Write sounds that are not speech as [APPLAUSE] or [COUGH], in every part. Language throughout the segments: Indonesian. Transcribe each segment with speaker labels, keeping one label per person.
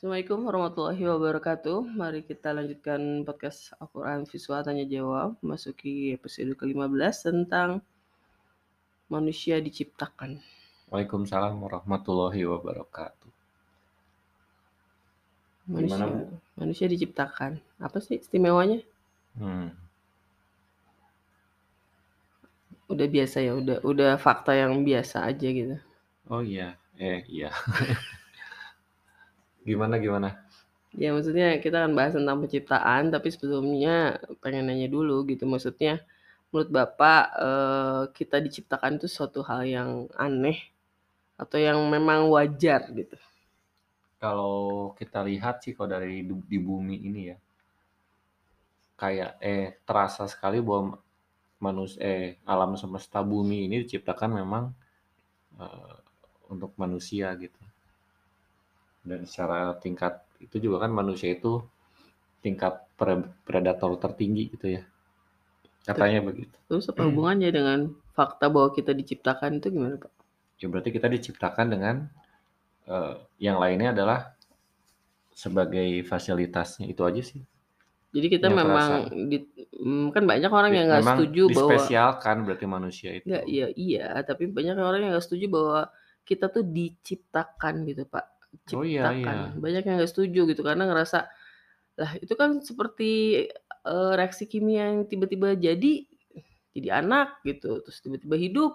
Speaker 1: Assalamualaikum warahmatullahi wabarakatuh. Mari kita lanjutkan podcast Al-Quran Visual Tanya Jawab. Masuki episode ke-15 tentang manusia diciptakan.
Speaker 2: Waalaikumsalam warahmatullahi wabarakatuh.
Speaker 1: Manusia,
Speaker 2: Gimana, Bu?
Speaker 1: manusia diciptakan. Apa sih istimewanya?
Speaker 2: Hmm.
Speaker 1: Udah biasa ya, udah udah fakta yang biasa aja gitu.
Speaker 2: Oh iya, eh iya. [LAUGHS] Gimana gimana?
Speaker 1: Ya maksudnya kita akan bahas tentang penciptaan, tapi sebelumnya pengen nanya dulu gitu. Maksudnya menurut Bapak eh, kita diciptakan itu suatu hal yang aneh atau yang memang wajar gitu.
Speaker 2: Kalau kita lihat sih kalau dari du- di bumi ini ya, kayak eh terasa sekali bahwa manusia eh alam semesta bumi ini diciptakan memang eh, untuk manusia gitu. Dan secara tingkat itu juga kan manusia itu tingkat pre- predator tertinggi gitu ya. Katanya begitu.
Speaker 1: Terus apa hubungannya dengan fakta bahwa kita diciptakan itu gimana Pak?
Speaker 2: Ya berarti kita diciptakan dengan eh, yang lainnya adalah sebagai fasilitasnya itu aja sih.
Speaker 1: Jadi kita
Speaker 2: Yang
Speaker 1: memang di, mm, kan banyak orang yang nggak setuju bahwa
Speaker 2: dispesialkan berarti manusia itu.
Speaker 1: nggak iya iya, tapi banyak orang yang nggak setuju bahwa kita tuh diciptakan gitu Pak.
Speaker 2: Oh iya,
Speaker 1: Ciptakan.
Speaker 2: iya.
Speaker 1: Banyak yang nggak setuju gitu karena ngerasa lah itu kan seperti eh, reaksi kimia yang tiba-tiba jadi jadi anak gitu, terus tiba-tiba hidup.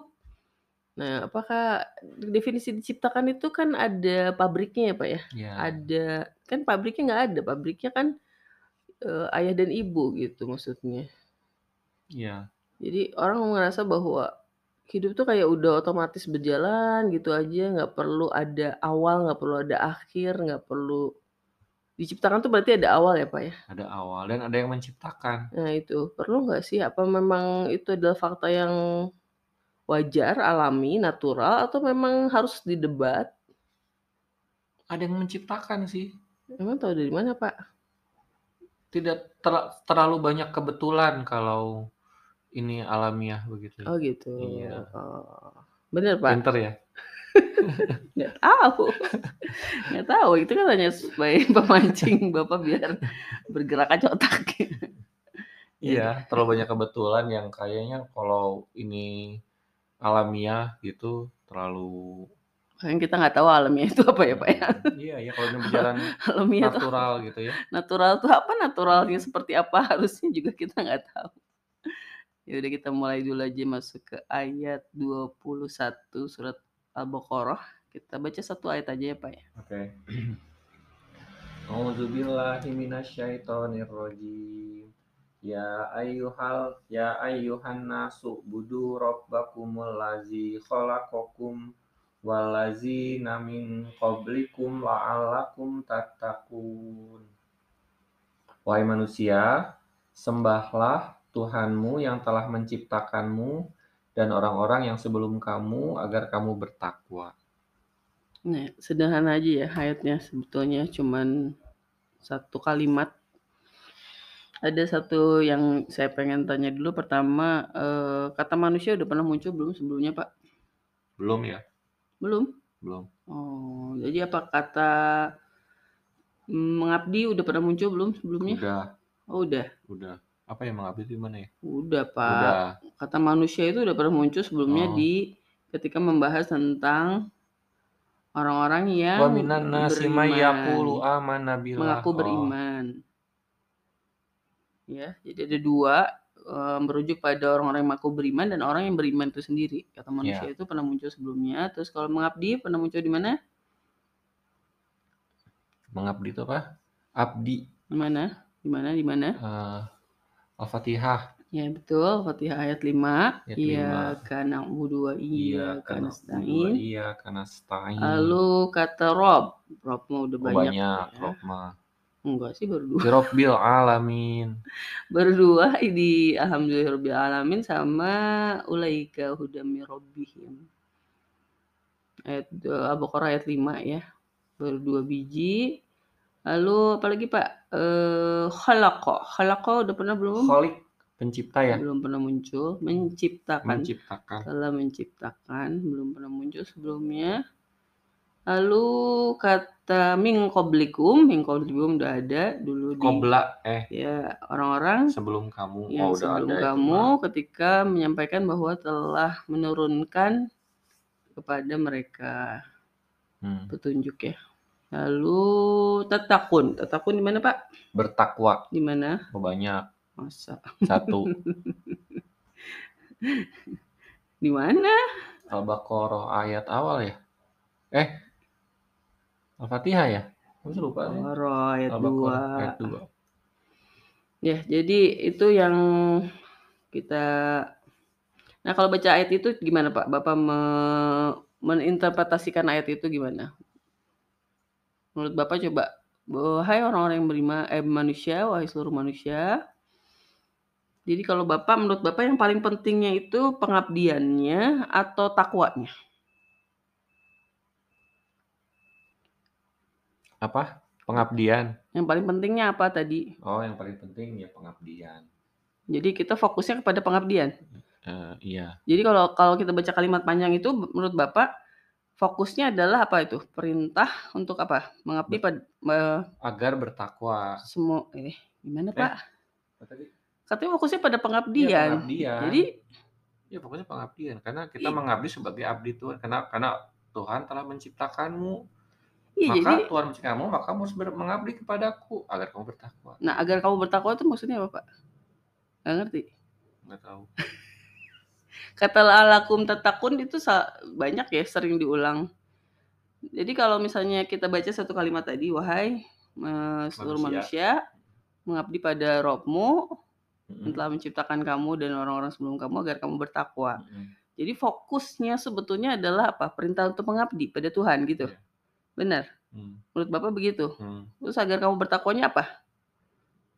Speaker 1: Nah, apakah definisi diciptakan itu kan ada pabriknya ya Pak ya?
Speaker 2: Ya.
Speaker 1: Ada kan pabriknya nggak ada, pabriknya kan eh, ayah dan ibu gitu maksudnya.
Speaker 2: Iya.
Speaker 1: Jadi orang merasa bahwa hidup tuh kayak udah otomatis berjalan gitu aja, nggak perlu ada awal, nggak perlu ada akhir, nggak perlu diciptakan tuh berarti ada awal ya Pak ya.
Speaker 2: Ada awal dan ada yang menciptakan.
Speaker 1: Nah itu perlu nggak sih? Apa memang itu adalah fakta yang wajar, alami, natural, atau memang harus didebat?
Speaker 2: Ada yang menciptakan sih.
Speaker 1: Emang tahu dari mana Pak?
Speaker 2: Tidak ter- terlalu banyak kebetulan kalau ini alamiah begitu.
Speaker 1: Oh gitu.
Speaker 2: Iya.
Speaker 1: Oh. Bener Pak?
Speaker 2: Pinter ya. [LAUGHS]
Speaker 1: Nggak tahu. Nggak tahu. Itu kan hanya sebagai [LAUGHS] pemancing Bapak biar bergerak aja otaknya.
Speaker 2: Iya, terlalu banyak kebetulan yang kayaknya kalau ini alamiah gitu terlalu
Speaker 1: Kan kita nggak tahu alamiah itu apa ya Pak ya.
Speaker 2: Iya, ya kalau ini berjalan [LAUGHS]
Speaker 1: Alamiah itu
Speaker 2: natural gitu ya.
Speaker 1: natural tuh apa naturalnya seperti apa harusnya juga kita nggak tahu. Ya udah kita mulai dulu aja masuk ke ayat 21 surat Al-Baqarah. Kita baca satu ayat aja ya Pak ya.
Speaker 2: Oke. [CLEARS THROAT] Minasyaitonirrajim. Ya ayyuhal ya ayyuhan nasu budu rabbakumul ladzi khalaqakum wallazina min qablikum la'allakum tattaqun. Wahai manusia, sembahlah Tuhanmu yang telah menciptakanmu dan orang-orang yang sebelum kamu agar kamu bertakwa.
Speaker 1: Nah, sederhana aja ya ayatnya sebetulnya cuman satu kalimat. Ada satu yang saya pengen tanya dulu. Pertama, eh, kata manusia udah pernah muncul belum sebelumnya Pak?
Speaker 2: Belum ya?
Speaker 1: Belum?
Speaker 2: Belum.
Speaker 1: Oh, jadi apa kata mm, mengabdi udah pernah muncul belum sebelumnya?
Speaker 2: Udah,
Speaker 1: Oh, udah.
Speaker 2: udah. Apa yang mengabdi di mana ya?
Speaker 1: Udah, Pak.
Speaker 2: Udah.
Speaker 1: Kata manusia itu udah pernah muncul sebelumnya
Speaker 2: Oh.
Speaker 1: di ketika membahas tentang orang-orang yang
Speaker 2: Wa minan nasi
Speaker 1: beriman.
Speaker 2: yaqulu amanna
Speaker 1: mengaku
Speaker 2: Oh,
Speaker 1: beriman. Ya, jadi ada dua eh, merujuk pada orang-orang yang mengaku beriman dan orang yang beriman itu sendiri. Kata manusia
Speaker 2: Ya.
Speaker 1: itu pernah muncul sebelumnya. Terus kalau mengabdi pernah muncul di mana?
Speaker 2: Mengabdi itu apa? Abdi.
Speaker 1: Di mana? Di mana? Di mana?
Speaker 2: eh, Al-Fatihah.
Speaker 1: Ya betul, Fatihah ayat 5.
Speaker 2: Ayat
Speaker 1: Iya
Speaker 2: lima.
Speaker 1: karena wa iya karena
Speaker 2: wa Iya, karena stain.
Speaker 1: Lalu kata Rob, Rob mah udah
Speaker 2: Oh,
Speaker 1: banyak.
Speaker 2: banyak.
Speaker 1: ya.
Speaker 2: Rob mah.
Speaker 1: Enggak sih baru dua.
Speaker 2: Birabbil alamin. [LAUGHS]
Speaker 1: Baru dua di Alhamdulillahirabbil alamin sama ulaika hudami rabbihim. Ayat eh, Al-Baqarah ayat 5 ya. Baru dua biji. Lalu apalagi Pak? Eh khalaqa. Khalaqa udah pernah belum?
Speaker 2: Kholik, pencipta ya.
Speaker 1: Belum pernah muncul. Menciptakan.
Speaker 2: Menciptakan.
Speaker 1: telah menciptakan belum pernah muncul sebelumnya Lalu kata min qablikum, min qablikum udah ada dulu di
Speaker 2: Qobla eh
Speaker 1: ya orang-orang
Speaker 2: sebelum kamu.
Speaker 1: yang
Speaker 2: Oh, udah
Speaker 1: sebelum
Speaker 2: ada itu
Speaker 1: kamu
Speaker 2: mah.
Speaker 1: ketika menyampaikan bahwa telah menurunkan kepada mereka
Speaker 2: Hmm.
Speaker 1: petunjuk ya. Lalu tatakun, tatakun di mana Pak?
Speaker 2: Bertakwa.
Speaker 1: Di mana?
Speaker 2: Oh, banyak.
Speaker 1: Masa
Speaker 2: Satu. [LAUGHS]
Speaker 1: di mana?
Speaker 2: Al-Baqarah ayat awal ya? Eh. Al-Fatihah ya? Aku lupa.
Speaker 1: Al-Baqarah ayat 2.
Speaker 2: Al-Baqarah ayat 2.
Speaker 1: Ya, jadi itu yang kita Nah, kalau baca ayat itu gimana, Pak? Bapak me meninterpretasikan ayat itu gimana? Menurut Bapak coba, wahai orang-orang yang beriman eh manusia, wahai seluruh manusia. Jadi kalau Bapak menurut Bapak yang paling pentingnya itu pengabdiannya atau takwanya?
Speaker 2: Apa? Pengabdian.
Speaker 1: Yang paling pentingnya apa tadi?
Speaker 2: Oh, yang paling penting ya pengabdian.
Speaker 1: Jadi kita fokusnya kepada pengabdian.
Speaker 2: Eh, iya.
Speaker 1: Jadi kalau kalau kita baca kalimat panjang itu menurut Bapak fokusnya adalah apa itu? Perintah untuk apa? Mengabdi pada
Speaker 2: Agar bertakwa.
Speaker 1: semua eh gimana,
Speaker 2: Eh,
Speaker 1: Pak?
Speaker 2: Tadi?
Speaker 1: Katanya fokusnya pada pengabdian.
Speaker 2: pengabdian.
Speaker 1: Jadi
Speaker 2: Ya pokoknya pengabdian karena kita
Speaker 1: Iya.
Speaker 2: mengabdi sebagai abdi Tuhan karena karena Tuhan telah menciptakanmu.
Speaker 1: iya
Speaker 2: maka
Speaker 1: jadi
Speaker 2: Tuhan menciptakanmu, maka kamu harus mengabdi kepadaku agar kamu bertakwa.
Speaker 1: nah agar kamu bertakwa itu maksudnya apa, Pak? Nggak ngerti.
Speaker 2: Nggak tahu. [LAUGHS]
Speaker 1: Kata alakum tatakun itu banyak ya sering diulang. Jadi kalau misalnya kita baca satu kalimat tadi, wahai seluruh
Speaker 2: Manusia.
Speaker 1: manusia, mengabdi pada Robmu yang telah menciptakan kamu dan orang-orang sebelum kamu agar kamu bertakwa.
Speaker 2: Mm-mm.
Speaker 1: Jadi fokusnya sebetulnya adalah apa? Perintah untuk mengabdi pada Tuhan gitu.
Speaker 2: Iya.
Speaker 1: Benar.
Speaker 2: Hmm.
Speaker 1: Menurut Bapak begitu.
Speaker 2: Hmm.
Speaker 1: Terus agar kamu bertakwanya apa?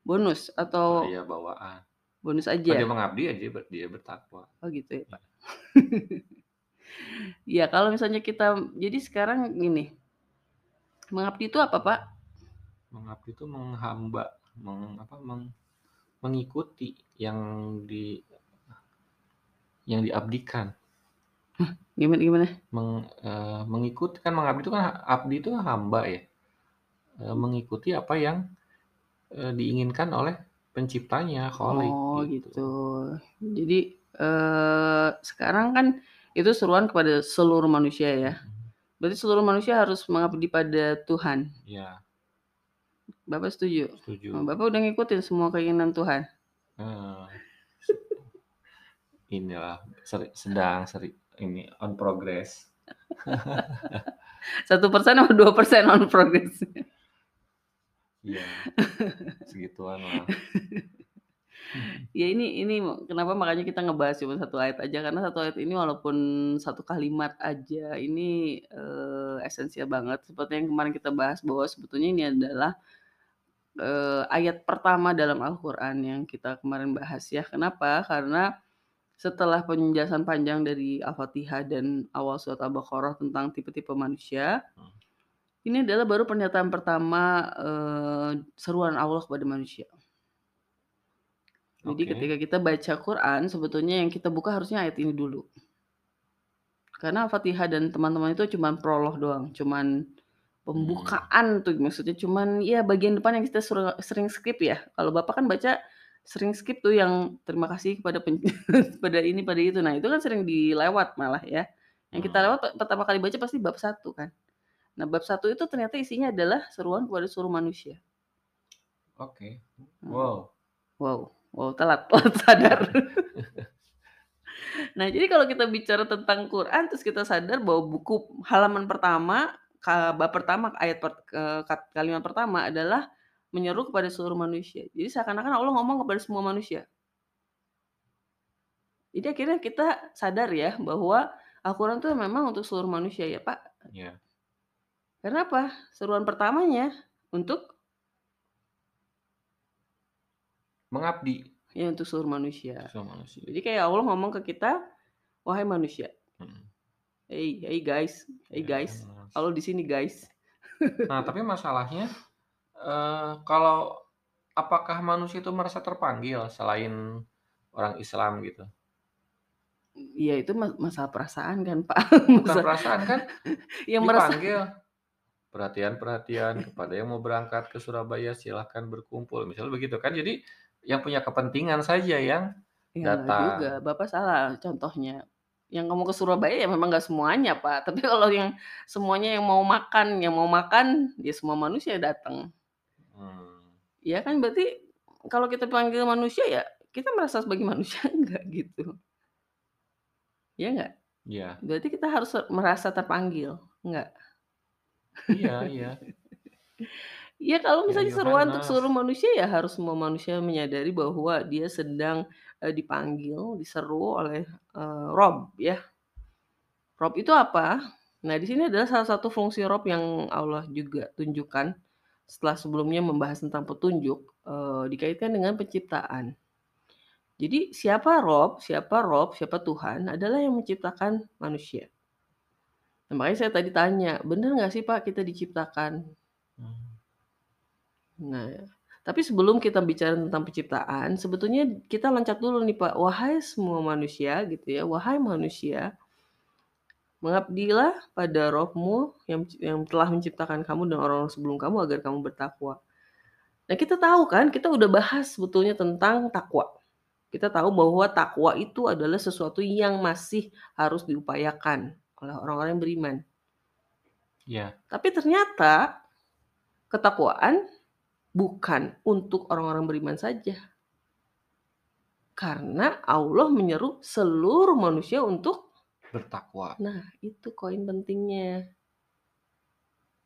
Speaker 1: Bonus atau
Speaker 2: Iya bawaan.
Speaker 1: Bonus
Speaker 2: Kalau
Speaker 1: aja?
Speaker 2: dia mengabdi ya dia, ber- dia bertakwa.
Speaker 1: Oh gitu ya Pak. [LAUGHS] ya kalau misalnya kita jadi sekarang gini, mengabdi itu apa Pak?
Speaker 2: Mengabdi itu menghamba, meng, apa, meng- mengikuti yang di yang diabdikan.
Speaker 1: Gimana gimana?
Speaker 2: Meng, eh, mengikuti kan mengabdi itu kan abdi itu kan hamba ya. Eh, mengikuti apa yang eh, diinginkan oleh penciptanya, Khalik
Speaker 1: Oh gitu. Jadi eh, sekarang kan itu seruan kepada seluruh manusia ya. Berarti seluruh manusia harus mengabdi pada Tuhan.
Speaker 2: Ya,
Speaker 1: Bapak setuju?
Speaker 2: setuju.
Speaker 1: Oh, Bapak udah ngikutin semua keinginan Tuhan.
Speaker 2: Eh, inilah seri- sedang seri, ini on progress. [LAUGHS]
Speaker 1: Satu persen atau dua persen on progress? [LAUGHS]
Speaker 2: Iya, [LAUGHS] segituan lah.
Speaker 1: ya ini ini kenapa makanya kita ngebahas cuma satu ayat aja karena satu ayat ini walaupun satu kalimat aja ini eh, esensial banget seperti yang kemarin kita bahas bahwa sebetulnya ini adalah eh, ayat pertama dalam Al-Qur'an yang kita kemarin bahas ya. Kenapa? Karena setelah penjelasan panjang dari Al-Fatihah dan awal surat Al-Baqarah tentang tipe-tipe manusia,
Speaker 2: Hmm.
Speaker 1: Ini adalah baru pernyataan pertama eh, seruan Allah kepada manusia. Jadi
Speaker 2: Oke.
Speaker 1: ketika kita baca Quran, sebetulnya yang kita buka harusnya ayat ini dulu. Karena Al-Fatihah dan teman-teman itu cuman prolog doang, cuman pembukaan tuh maksudnya cuman ya bagian depan yang kita sering skip ya. Kalau Bapak kan baca sering skip tuh yang terima kasih kepada pen- [LAUGHS] pada ini pada itu. Nah, itu kan sering dilewat malah ya. Yang kita
Speaker 2: Hmm.
Speaker 1: lewat pertama kali baca pasti bab satu kan. Nah, bab satu itu ternyata isinya adalah seruan kepada seluruh manusia.
Speaker 2: Oke.
Speaker 1: Hmm.
Speaker 2: Wow.
Speaker 1: Wow, wow telat, [LAUGHS] telat sadar. [LAUGHS] nah, jadi kalau kita bicara tentang Quran, terus kita sadar bahwa buku halaman pertama, bab pertama, ayat per- kalimat pertama adalah menyeru kepada seluruh manusia. Jadi seakan-akan Allah ngomong kepada semua manusia. Jadi akhirnya kita sadar ya bahwa Al-Quran itu memang untuk seluruh manusia ya Pak.
Speaker 2: Ya.
Speaker 1: Karena apa? Seruan pertamanya untuk
Speaker 2: Mengabdi
Speaker 1: ya untuk seluruh manusia.
Speaker 2: sama manusia.
Speaker 1: Jadi kayak Allah ngomong ke kita, wahai manusia,
Speaker 2: Hmm.
Speaker 1: hey, hey guys, hey
Speaker 2: Ya,
Speaker 1: guys,
Speaker 2: Mas.
Speaker 1: Allah di sini guys.
Speaker 2: Nah, tapi masalahnya eh, kalau apakah manusia itu merasa terpanggil selain orang Islam gitu?
Speaker 1: Iya itu ma masalah perasaan kan, Pak.
Speaker 2: Bukan
Speaker 1: Masa
Speaker 2: perasaan kan [LAUGHS]
Speaker 1: yang merasa
Speaker 2: dipanggil, "Perhatian-perhatian kepada yang mau berangkat ke Surabaya silahkan berkumpul," misalnya begitu kan. Jadi yang punya kepentingan saja yang
Speaker 1: Ya enggak juga,
Speaker 2: datang.
Speaker 1: Bapak salah contohnya. Yang kamu ke Surabaya ya memang nggak semuanya, Pak. Tapi kalau yang semuanya yang mau makan yang mau makan, ya semua manusia datang.
Speaker 2: Mmm.
Speaker 1: Ya kan berarti kalau kita panggil manusia ya kita merasa sebagai manusia [LAUGHS] enggak gitu. Iya nggak?
Speaker 2: Iya.
Speaker 1: Berarti kita harus merasa terpanggil, enggak?
Speaker 2: Iya iya. [LAUGHS]
Speaker 1: Ya kalau
Speaker 2: Ya
Speaker 1: misalnya seruan untuk seluruh
Speaker 2: Yohanes.
Speaker 1: manusia, ya harus semua manusia menyadari bahwa dia sedang, eee, dipanggil, diseru oleh, eee, Rabb ya. Rabb itu apa? Nah di sini adalah salah satu fungsi Rabb yang Allah juga tunjukkan, setelah sebelumnya membahas tentang petunjuk, eee, dikaitkan dengan penciptaan. Jadi siapa Rabb siapa Rabb, siapa Tuhan adalah yang menciptakan manusia. Nah makanya saya tadi tanya, "Bener nggak sih Pak kita diciptakan?"
Speaker 2: Mmm.
Speaker 1: Nah, tapi sebelum kita bicara tentang penciptaan, sebetulnya kita loncat dulu nih Pak, "Wahai semua manusia," gitu ya, "wahai manusia" "mengabdilah pada Rabb-mu yang yang telah menciptakan kamu dan orang-orang sebelum kamu agar kamu bertakwa." Nah kita tahu kan, kita udah bahas sebetulnya tentang takwa. Kita tahu bahwa takwa itu adalah sesuatu yang masih harus diupayakan oleh orang-orang yang beriman.
Speaker 2: Iya.
Speaker 1: Tapi ternyata ketakwaan bukan untuk orang-orang beriman saja. Karena Allah menyeru seluruh manusia untuk
Speaker 2: Bertakwa.
Speaker 1: Nah itu koin pentingnya.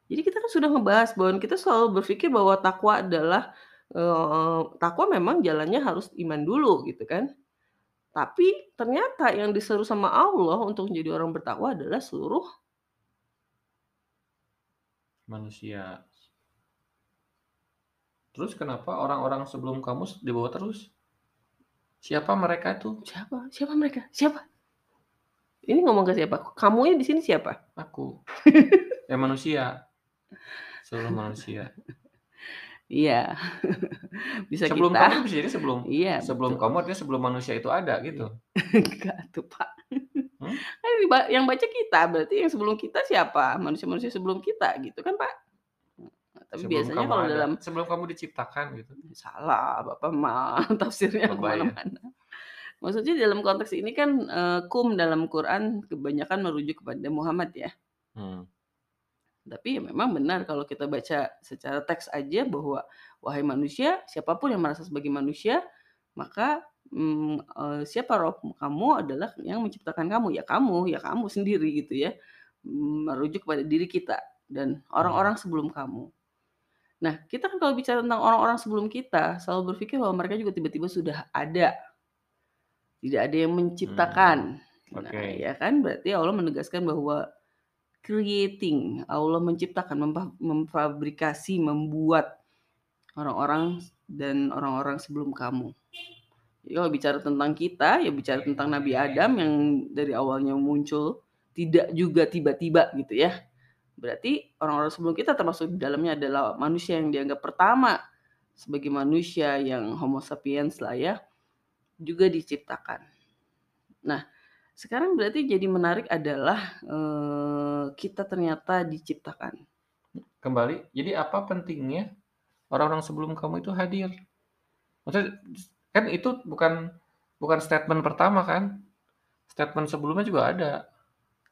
Speaker 1: Jadi kita kan sudah ngebahas bahwa kita selalu berpikir bahwa takwa adalah, eee, takwa memang jalannya harus iman dulu gitu kan. Tapi ternyata yang diseru sama Allah untuk menjadi orang bertakwa adalah seluruh
Speaker 2: Manusia. Terus kenapa orang-orang sebelum kamu dibawa terus? Siapa mereka tuh?
Speaker 1: Siapa siapa mereka? Siapa? Ini ngomong ke siapa? Kamunya di sini siapa?
Speaker 2: Aku. Ya [LAUGHS] manusia. Seluruh manusia.
Speaker 1: Iya. [LAUGHS] Bisa
Speaker 2: Sebelum
Speaker 1: kita
Speaker 2: kamu jadi sebelum
Speaker 1: iya
Speaker 2: sebelum
Speaker 1: betul.
Speaker 2: kamu artinya sebelum manusia itu ada
Speaker 1: Iya.
Speaker 2: gitu? [LAUGHS]
Speaker 1: Enggak tuh Pak. Kan [LAUGHS] yang ba yang baca kita, berarti yang sebelum kita siapa? Manusia-manusia sebelum kita gitu kan Pak. Tapi
Speaker 2: Sebelum
Speaker 1: biasanya kalau
Speaker 2: ada,
Speaker 1: dalam
Speaker 2: sebelum kamu diciptakan gitu?
Speaker 1: Salah, Bapak mah tafsirnya
Speaker 2: ya?
Speaker 1: mana-mana. Maksudnya dalam konteks ini kan, eee, kum dalam Quran kebanyakan merujuk kepada Muhammad ya.
Speaker 2: Mmm.
Speaker 1: Tapi ya memang benar kalau kita baca secara teks aja bahwa, "Wahai manusia," siapa pun yang merasa sebagai manusia, maka, eee, "siapa Rabb kamu adalah yang menciptakan kamu," ya kamu ya kamu sendiri gitu ya. Mmm, merujuk kepada diri kita dan orang-orang sebelum kamu. Nah kita kan kalau bicara tentang orang-orang sebelum kita, selalu berpikir bahwa mereka juga tiba-tiba sudah ada. Tidak ada yang menciptakan. Nah
Speaker 2: oke.
Speaker 1: ya kan, berarti Allah menegaskan bahwa creating, Allah menciptakan, memfa memfabrikasi, membuat orang-orang dan orang-orang sebelum kamu. Jadi kalau bicara tentang kita, ya bicara tentang Nabi Adam yang dari awalnya muncul, tidak juga tiba-tiba gitu ya. Berarti orang-orang sebelum kita termasuk di dalamnya adalah manusia yang dianggap pertama sebagai manusia yang homo sapiens lah ya, juga diciptakan. Nah sekarang berarti jadi menarik adalah, eee, kita ternyata diciptakan.
Speaker 2: Kembali, jadi apa pentingnya orang-orang sebelum kamu itu hadir? Maksudnya kan itu bukan bukan statement pertama kan? Statement sebelumnya juga ada.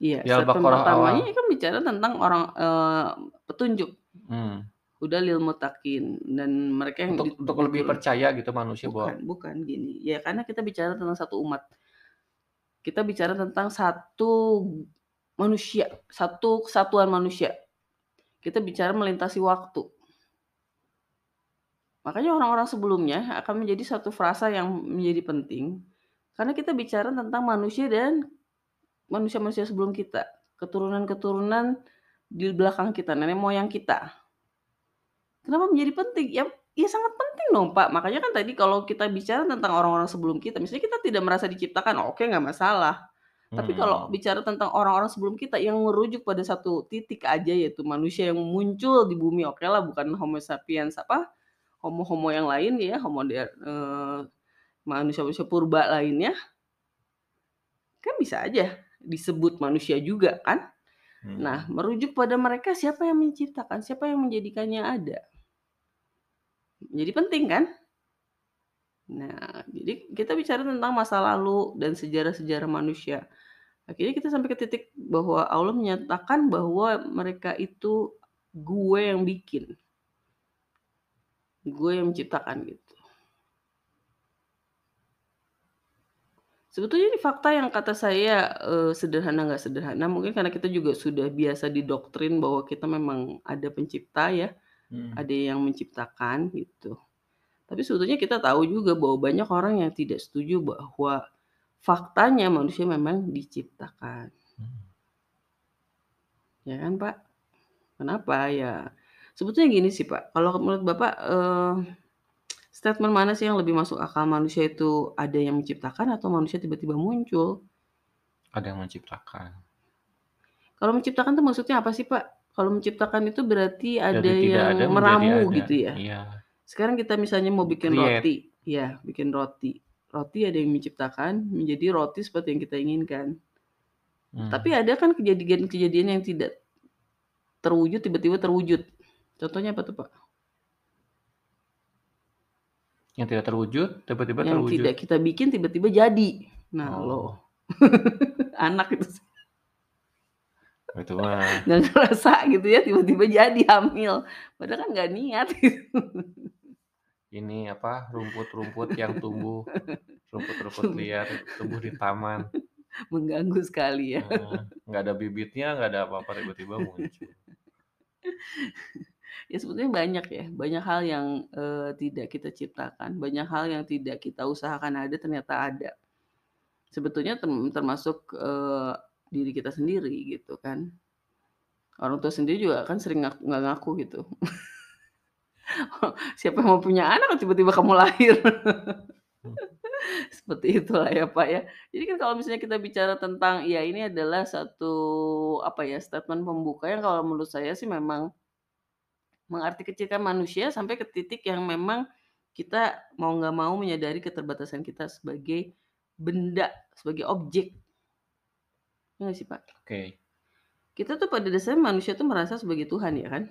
Speaker 1: Iya,
Speaker 2: Di
Speaker 1: statement pertamanya
Speaker 2: awal.
Speaker 1: kan bicara tentang orang eee, petunjuk.
Speaker 2: Mmm.
Speaker 1: Hudal lil muttaqin dan mereka yang di
Speaker 2: Untuk untuk lebih percaya gitu manusia bahwa
Speaker 1: bukan bukan gini, ya karena kita bicara tentang satu umat. Kita bicara tentang satu manusia, satu kesatuan manusia. Kita bicara melintasi waktu. Makanya orang-orang sebelumnya akan menjadi satu frasa yang menjadi penting, karena kita bicara tentang manusia dan manusia-manusia sebelum kita, keturunan-keturunan di belakang kita, nenek moyang kita. Kenapa menjadi penting? Ya ya sangat penting dong Pak, makanya kan tadi kalau kita bicara tentang orang-orang sebelum kita, misalnya kita tidak merasa diciptakan, oke nggak masalah. Tapi kalau
Speaker 2: Mhm.
Speaker 1: bicara tentang orang-orang sebelum kita yang merujuk pada satu titik aja, yaitu manusia yang muncul di bumi, okelah bukan homo sapiens apa, homo-homo yang lain ya, homo de eee, manusia-manusia purba lainnya Kan bisa aja disebut manusia juga kan? Nah,
Speaker 2: Mhm.
Speaker 1: merujuk pada mereka siapa yang menciptakan, siapa yang menjadikannya ada. Jadi penting kan? Nah, jadi kita bicara tentang masa lalu dan sejarah-sejarah manusia. Akhirnya kita sampai ke titik bahwa Allah menyatakan bahwa mereka itu gue yang bikin. Gue yang menciptakan gitu. Sebetulnya ini fakta yang kata saya, eee, sederhana nggak sederhana, mungkin karena kita juga sudah biasa didoktrin bahwa kita memang ada pencipta ya,
Speaker 2: Mhm.
Speaker 1: ada yang menciptakan gitu. Tapi sebetulnya kita tahu juga bahwa banyak orang yang tidak setuju bahwa faktanya manusia memang diciptakan.
Speaker 2: Mhm.
Speaker 1: Ya kan, Pak? Kenapa? Ya sebetulnya gini sih, Pak, kalau menurut Bapak, eee, statement mana sih yang lebih masuk akal, manusia itu ada yang menciptakan atau manusia tiba-tiba muncul?
Speaker 2: Ada yang menciptakan.
Speaker 1: Kalau menciptakan tuh maksudnya apa sih, Pak? Kalau menciptakan itu berarti ada
Speaker 2: Dari tidak
Speaker 1: yang
Speaker 2: ada
Speaker 1: meramu
Speaker 2: ada.
Speaker 1: gitu ya?
Speaker 2: Iya.
Speaker 1: Sekarang kita misalnya mau bikin
Speaker 2: Create.
Speaker 1: roti, ya bikin roti. Roti ada yang menciptakan menjadi roti seperti yang kita inginkan. Tapi
Speaker 2: Mhm.
Speaker 1: ada kan kejadian-kejadian yang tidak terwujud tiba-tiba terwujud. Contohnya apa tuh, Pak?
Speaker 2: Yang tidak terwujud, tiba-tiba
Speaker 1: Yang
Speaker 2: terwujud.
Speaker 1: tidak kita bikin tiba-tiba jadi. Nah,
Speaker 2: Oh.
Speaker 1: loh. [LAUGHS] Anak itu.
Speaker 2: Itu mah
Speaker 1: Nggak ngerasa gitu ya tiba-tiba jadi hamil. Padahal kan nggak niat gitu.
Speaker 2: ini apa, rumput-rumput yang tumbuh, rumput-rumput liar tumbuh di taman.
Speaker 1: Mengganggu sekali ya.
Speaker 2: Heeh, nggak ada bibitnya, nggak ada apa-apa, tiba-tiba muncul.
Speaker 1: Ya sebetulnya banyak ya, banyak hal yang, eee, tidak kita ciptakan, banyak hal yang tidak kita usahakan ada ternyata ada. Sebetulnya termasuk, eee, diri kita sendiri gitu kan. Orang tua sendiri juga kan sering ngaku nggak ngaku gitu. [LAUGHS] Siapa yang mau punya anak tiba-tiba kamu lahir. [LAUGHS] Seperti itulah ya, Pak, ya. Jadi kan kalau misalnya kita bicara tentang ya ini adalah satu apa ya, statement pembuka yang kalau menurut saya sih memang mengarti kecilkan manusia sampai ke titik yang memang kita mau nggak mau menyadari keterbatasan kita sebagai benda, sebagai objek. Iya nggak sih, Pak?
Speaker 2: Oke.
Speaker 1: Kita tuh pada dasarnya manusia tuh merasa sebagai Tuhan ya kan?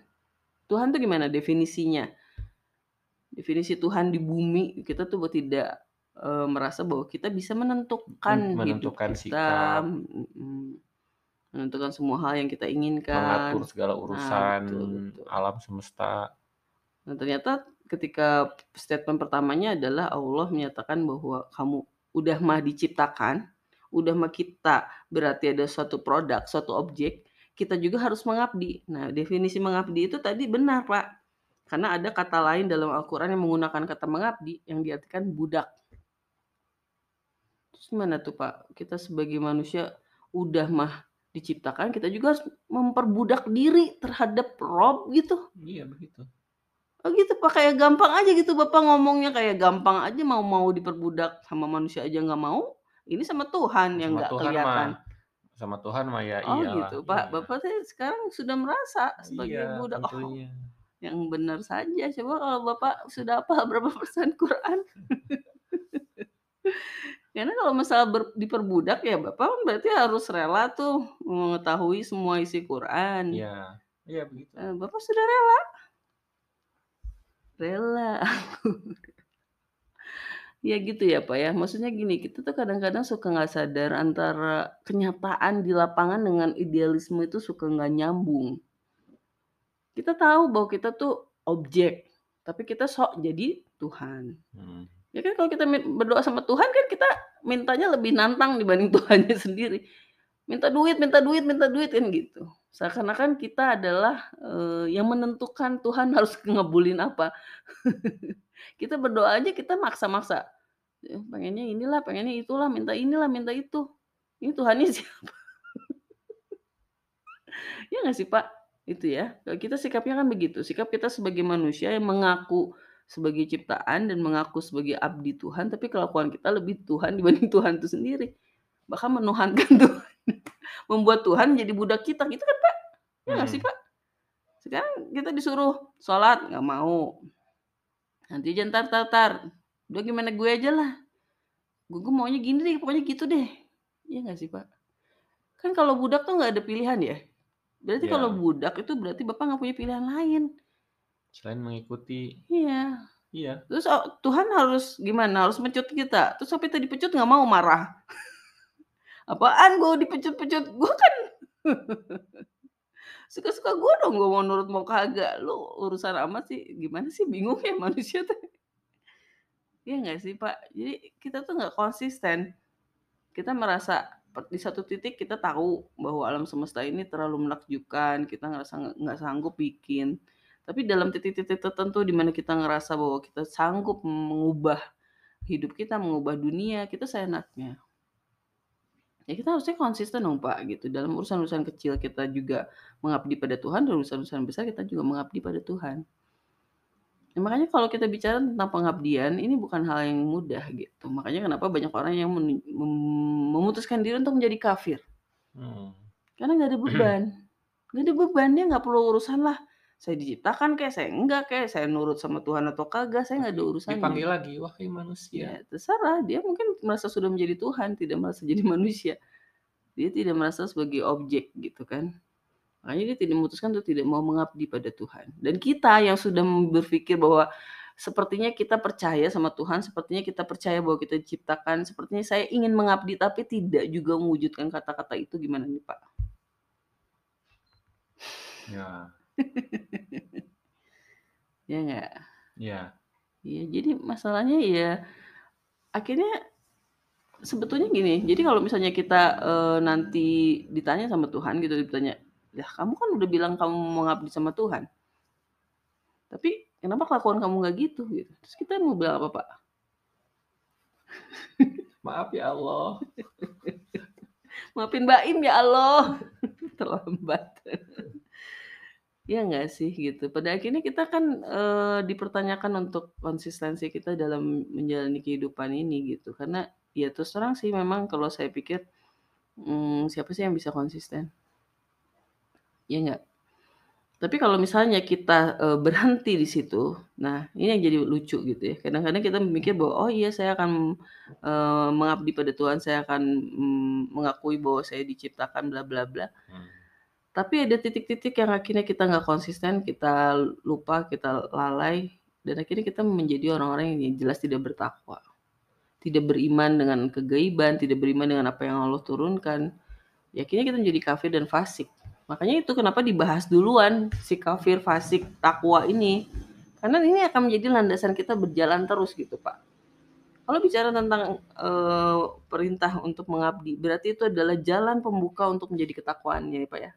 Speaker 1: Tuhan tuh gimana definisinya? Definisi Tuhan di bumi, kita tuh tidak, eee, merasa bahwa kita bisa menentukan
Speaker 2: Men
Speaker 1: hidup
Speaker 2: menentukan
Speaker 1: kita,
Speaker 2: sikap.
Speaker 1: menentukan semua hal yang kita
Speaker 2: Mengatur
Speaker 1: inginkan.
Speaker 2: segala
Speaker 1: Nah,
Speaker 2: urusan
Speaker 1: betul betul.
Speaker 2: alam semesta.
Speaker 1: Nah, ternyata ketika statement pertamanya adalah Allah menyatakan bahwa kamu udah mah diciptakan, udah mah kita berarti ada suatu produk, suatu objek, kita juga harus mengabdi. Nah, definisi mengabdi itu tadi benar, Pak. Karena ada kata lain dalam Al-Qur'an yang menggunakan kata mengabdi yang diartikan budak. Terus gimana tuh, Pak? Kita sebagai manusia udah mah diciptakan, kita juga harus memperbudak diri terhadap Rob gitu.
Speaker 2: Iya, begitu.
Speaker 1: Oh gitu, Pak, kayak gampang aja gitu Bapak ngomongnya, kayak gampang aja mau mau diperbudak sama manusia aja nggak mau, ini sama Tuhan yang nggak kelihatan.
Speaker 2: mah sama Tuhan mah ya
Speaker 1: Oh
Speaker 2: iyalah,
Speaker 1: gitu, Pak.
Speaker 2: iya.
Speaker 1: Bapak teh sekarang sudah merasa sebagai
Speaker 2: Iya,
Speaker 1: budak. Oh, yang benar saja. Coba kalau Bapak sudah hafal [LAUGHS] berapa persen Quran. [LAUGHS] Karena kalau masalah ber diperbudak ya Bapak berarti harus rela tuh mengetahui semua isi Quran.
Speaker 2: Iya, iya begitu.
Speaker 1: Eee, Bapak sudah rela? Rela aku. [LAUGHS] Ya gitu ya, Pak, ya. Maksudnya gini, kita tuh kadang-kadang suka nggak sadar antara kenyataan di lapangan dengan idealisme itu suka nggak nyambung. Kita tahu bahwa kita tuh objek, tapi kita sok jadi Tuhan.
Speaker 2: Mhm.
Speaker 1: Ya kan kalau kita berdoa sama Tuhan kan kita mintanya lebih nantang dibanding [LAUGHS] Tuhannya sendiri. Minta duit minta duit minta duit, kan gitu. Seakan-akan kita adalah, eee, yang menentukan Tuhan [LAUGHS] harus ngabulin apa. [LAUGHS] Kita berdoa aja kita maksa-maksa, eee, pengennya inilah, pengennya itulah, minta inilah, minta itu. Ini Tuhannya [LAUGHS] siapa? Ya nggak sih, Pak? Itu ya. Kalau kita sikapnya kan begitu, sikap kita sebagai manusia yang mengaku sebagai ciptaan dan mengaku sebagai abdi Tuhan, tapi kelakuan kita lebih Tuhan dibanding Tuhan itu sendiri. Bahkan menuhankan Tuhan, membuat Tuhan menjadi budak kita, gitu kan, Pak? Ya nggak sih,
Speaker 2: Mhm.
Speaker 1: Pak? Sekarang kita disuruh sholat, nggak mau. Nanti entar entar, udah gimana gue aja lah. Gue gue maunya gini deh, pokoknya gitu deh. Iya nggak sih, Pak? Kan kalau budak tuh nggak ada pilihan ya? Berarti
Speaker 2: Iya.
Speaker 1: kalau budak itu berarti Bapak nggak punya pilihan lain.
Speaker 2: Selain mengikuti
Speaker 1: Iya.
Speaker 2: Iya.
Speaker 1: Terus o Tuhan harus gimana? Harus mecut kita, terus sampai tadi dipecut nggak mau marah. [LAUGHS] "Apaan gua dipecut-pecut? Gua kan [LAUGHS] suka-suka gua dong gua mau nurut mau kagak, lu urusan amat sih." Gimana sih bingung ya manusia tuh. Iya nggak sih, Pak? Jadi kita tuh nggak konsisten. Kita merasa di satu titik kita tahu bahwa alam semesta ini terlalu menakjubkan, kita ngerasa nggak sanggup bikin. Tapi dalam titik-titik tertentu di mana kita ngerasa bahwa kita sanggup mengubah hidup kita, mengubah dunia, kita seenaknya. Ya kita harusnya konsisten dong, Pak, gitu. Dalam urusan-urusan kecil kita juga mengabdi pada Tuhan, dan urusan-urusan besar kita juga mengabdi pada Tuhan. Ya makanya kalau kita bicara tentang pengabdian, ini bukan hal yang mudah gitu. Makanya kenapa banyak orang yang memutuskan diri untuk menjadi kafir.
Speaker 2: Hmm.
Speaker 1: Karena nggak ada [CLEARS THROAT] beban. Nggak ada beban, dia nggak perlu urusan lah, saya diciptakan kek, saya enggak kek, saya nurut sama Tuhan atau kagak, saya nggak ada urusannya.
Speaker 2: dipanggil lagi, "Wahai
Speaker 1: Ya
Speaker 2: manusia."
Speaker 1: terserah, dia mungkin merasa sudah menjadi Tuhan, tidak merasa jadi manusia. Dia tidak merasa sebagai objek gitu kan. Makanya dia tidak memutuskan untuk tidak mau mengabdi pada Tuhan. Dan kita yang sudah berpikir bahwa sepertinya kita percaya sama Tuhan, sepertinya kita percaya bahwa kita diciptakan, sepertinya saya ingin mengabdi tapi tidak juga mewujudkan kata-kata itu, gimana nih, Pak?
Speaker 2: Ya.
Speaker 1: Ya nggak?
Speaker 2: Iya.
Speaker 1: Iya, jadi masalahnya ya akhirnya sebetulnya gini, jadi kalau misalnya kita, eee, nanti ditanya sama Tuhan gitu, ditanya, "Lah kamu kan udah bilang kamu mau ngabdi sama Tuhan. Tapi kenapa kelakuan kamu nggak gitu?" Gitu. Terus kita mau bilang apa, Pak?
Speaker 2: Maaf ya Allah. [LAUGHS]
Speaker 1: Maafin Mbak Im ya Allah. [LAUGHS] Terlambat. Iya nggak sih gitu. Pada akhirnya kita kan, eee, dipertanyakan untuk konsistensi kita dalam menjalani kehidupan ini gitu. Karena ya terus terang sih memang kalau saya pikir, mmm, siapa sih yang bisa konsisten? Iya nggak? Tapi kalau misalnya kita, eee, [LAUGHS] berhenti di situ, nah ini yang jadi lucu gitu ya. Kadang-kadang kita memikir bahwa, "Oh iya saya akan, eee, mengabdi pada Tuhan, saya akan, mmm, mengakui bahwa saya diciptakan bla bla bla."
Speaker 2: Hmm.
Speaker 1: Tapi ada titik-titik yang akhirnya kita nggak konsisten, kita lupa, kita lalai, dan akhirnya kita menjadi orang-orang yang jelas tidak bertakwa. Tidak beriman dengan kegaiban, tidak beriman dengan apa yang Allah turunkan. Ya akhirnya kita menjadi kafir dan fasik. Makanya itu kenapa dibahas duluan si kafir, fasik, takwa ini. Karena ini akan menjadi landasan kita berjalan terus gitu, Pak. Kalau bicara tentang, eee, perintah untuk mengabdi, berarti itu adalah jalan pembuka untuk menjadi ketakwaan ya, Pak, ya.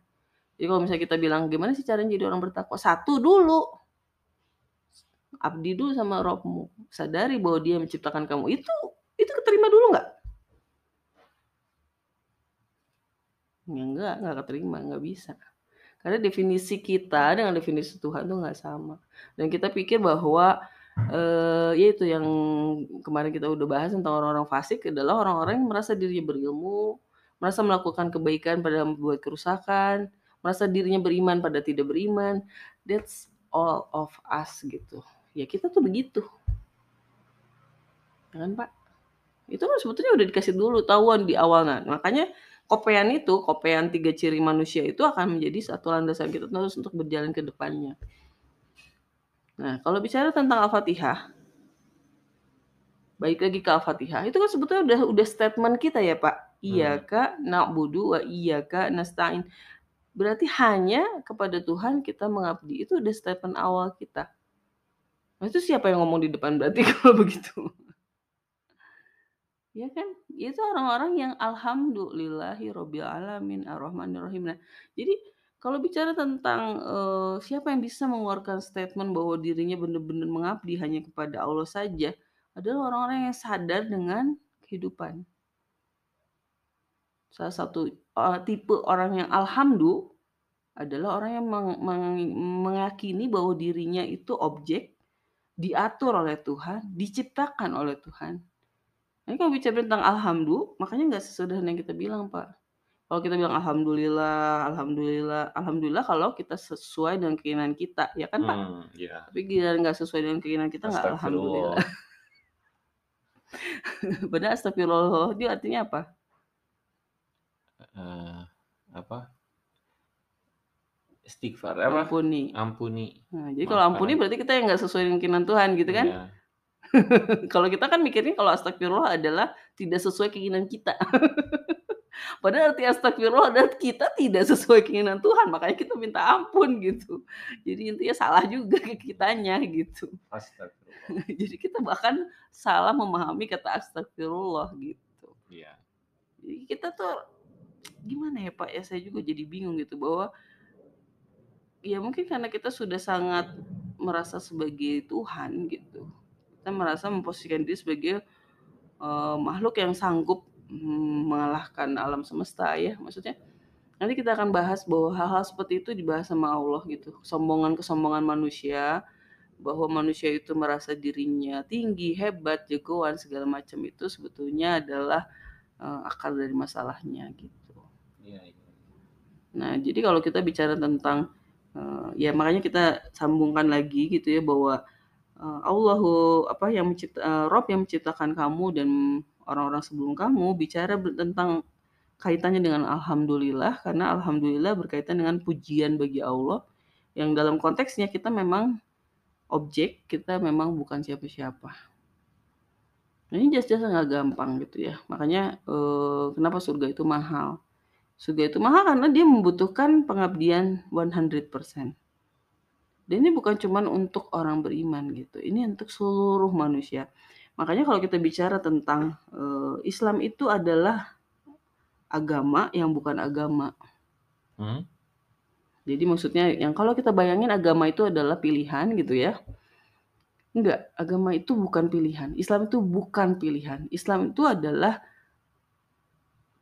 Speaker 1: Jadi kalau misalnya kita bilang, "Gimana sih caranya jadi orang bertakwa?" Satu dulu. Abdi dulu sama Rabbmu. Sadari bahwa Dia menciptakan kamu. Itu itu keterima dulu nggak? Ya enggak, nggak keterima, nggak bisa. Karena definisi kita dengan definisi Tuhan tuh nggak sama. Dan kita pikir bahwa, eee, ya itu yang kemarin kita udah bahas tentang orang-orang fasik adalah orang-orang yang merasa dirinya berilmu, merasa melakukan kebaikan padahal membuat kerusakan, merasa dirinya beriman padahal tidak beriman. That's all of us gitu. Ya kita tuh begitu. Ya kan, Pak? Itu kan sebetulnya udah dikasih dulu tahuan di awal. Nah, makanya kopean itu, kopean 3 ciri manusia itu akan menjadi satu landasan kita terus untuk berjalan ke depannya. Nah, kalau bicara tentang Al-Fatihah balik lagi ke Al-Fatihah, itu kan sebetulnya udah udah statement kita ya, Pak.
Speaker 2: Hmm.
Speaker 1: Iyyaka na'budu wa iyyaka nasta'in. Berarti hanya kepada Tuhan kita mengabdi. Itu udah statement awal kita. Nah, itu siapa yang ngomong di depan berarti [LAUGHS] kalau begitu? Ya kan? Itu orang-orang yang alhamdulillahirabbil alamin arrahmanirrahim. Nah, jadi kalau bicara tentang, eee, siapa yang bisa mengeluarkan statement bahwa dirinya benar-benar mengabdi hanya kepada Allah saja, adalah orang-orang yang sadar dengan kehidupan. Salah satu, eee, tipe orang yang alhamdu adalah orang yang meng meng meyakini bahwa dirinya itu objek, diatur oleh Tuhan, diciptakan oleh Tuhan. Ini kalau bicara tentang alhamdu, makanya nggak sesederhana yang kita bilang, Pak. Kalau kita bilang alhamdulillah alhamdulillah alhamdulillah kalau kita sesuai dengan keinginan kita, ya kan, Pak?
Speaker 2: Hmm, iya.
Speaker 1: Tapi giliran nggak sesuai dengan keinginan kita nggak alhamdulillah. [LAUGHS] Padahal astagfirullah itu artinya apa?
Speaker 2: Eee, apa istighfar apa?
Speaker 1: Ampuni.
Speaker 2: Ampuni.
Speaker 1: Nah, jadi kalau ampuni berarti kita yang nggak sesuai dengan keinginan Tuhan gitu kan?
Speaker 2: Iya. [LAUGHS]
Speaker 1: Kalau kita kan mikirnya kalau astagfirullah adalah tidak sesuai keinginan kita. [LAUGHS] Padahal arti astagfirullah adalah kita tidak sesuai keinginan Tuhan, makanya kita minta ampun gitu. Jadi intinya salah juga ke kitanya gitu.
Speaker 2: Astagfirullah. [LAUGHS]
Speaker 1: Jadi kita bahkan salah memahami kata astagfirullah gitu.
Speaker 2: Iya.
Speaker 1: Jadi kita tuh gimana ya Pak ya, saya juga jadi bingung gitu bahwa ya mungkin karena kita sudah sangat merasa sebagai Tuhan gitu. Kita merasa memposisikan diri sebagai, eee, makhluk yang sanggup, mengalahkan alam semesta ya. Maksudnya nanti kita akan bahas bahwa hal-hal seperti itu dibahas sama Allah gitu. Kesombongan-kesombongan manusia, bahwa manusia itu merasa dirinya tinggi, hebat, jagoan, segala macam itu sebetulnya adalah, eee, akar dari masalahnya gitu.
Speaker 2: Iya iya.
Speaker 1: Nah, jadi kalau kita bicara tentang, eee, ya makanya kita sambungkan lagi gitu ya bahwa, eee, Allahu apa yang mencipta eee, Rabb yang menciptakan kamu dan orang-orang sebelum kamu bicara tentang kaitannya dengan alhamdulillah, karena alhamdulillah berkaitan dengan pujian bagi Allah, yang dalam konteksnya kita memang objek, kita memang bukan siapa-siapa. Nah, ini jelas-jelas nggak gampang gitu ya. Makanya, eee, kenapa surga itu mahal. Surga itu mahal karena dia membutuhkan pengabdian 100%. Dan ini bukan cuman untuk orang beriman gitu, ini untuk seluruh manusia. Makanya kalau kita bicara tentang, eee, Islam itu adalah agama yang bukan agama.
Speaker 2: Hmm.
Speaker 1: Jadi maksudnya yang kalau kita bayangin agama itu adalah pilihan gitu ya. Enggak, agama itu bukan pilihan, Islam itu bukan pilihan. Islam itu adalah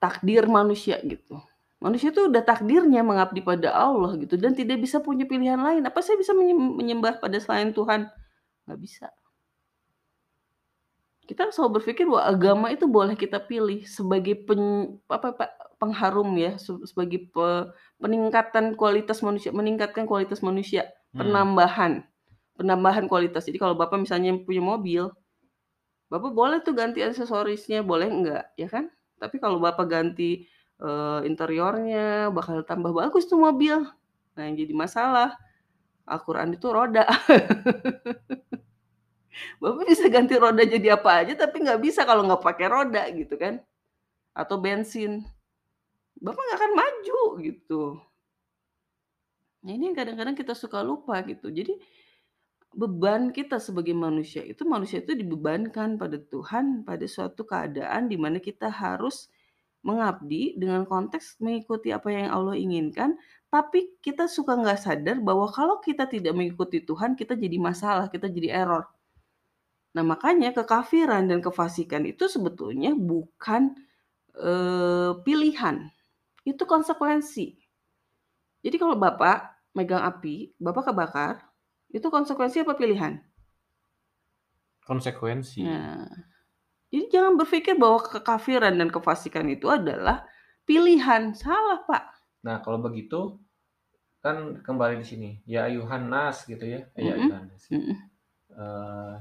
Speaker 1: takdir manusia gitu. Manusia itu udah takdirnya mengabdi pada Allah gitu dan tidak bisa punya pilihan lain. Apa saya bisa menyem menyembah pada selain Tuhan? Nggak bisa. Kita selalu berpikir bahwa agama itu boleh kita pilih sebagai pen apa Pak, pengharum ya, se sebagai pe peningkatan kualitas manusia meningkatkan kualitas manusia,
Speaker 2: Hmm.
Speaker 1: penambahan penambahan kualitas. Jadi kalau Bapak misalnya punya mobil, Bapak boleh tuh ganti aksesorisnya, boleh enggak, ya kan? Tapi kalau Bapak ganti, eee, interiornya, bakal tambah bagus tuh mobil. Nah, yang jadi masalah, Al-Quran itu roda. [LAUGHS] Bapak bisa ganti roda jadi apa aja, tapi nggak bisa kalau nggak pakai roda gitu kan, atau bensin. Bapak nggak akan maju gitu. Nah, ini kadang-kadang kita suka lupa gitu. Jadi beban kita sebagai manusia itu, manusia itu dibebankan pada Tuhan pada suatu keadaan di mana kita harus mengabdi dengan konteks mengikuti apa yang Allah inginkan, tapi kita suka nggak sadar bahwa kalau kita tidak mengikuti Tuhan, kita jadi masalah, kita jadi error. Nah, makanya kekafiran dan kefasikan itu sebetulnya bukan, eee, pilihan, itu konsekuensi. Jadi kalau Bapak megang api, Bapak kebakar, itu konsekuensi apa pilihan?
Speaker 2: Konsekuensi.
Speaker 1: Nah, jadi jangan berpikir bahwa kekafiran dan kefasikan itu adalah pilihan, salah Pak.
Speaker 2: Nah, kalau begitu kan kembali di sini, ya ayuhan nas gitu ya, eh, ya ayuhan nas.
Speaker 1: mhm.
Speaker 2: Eee,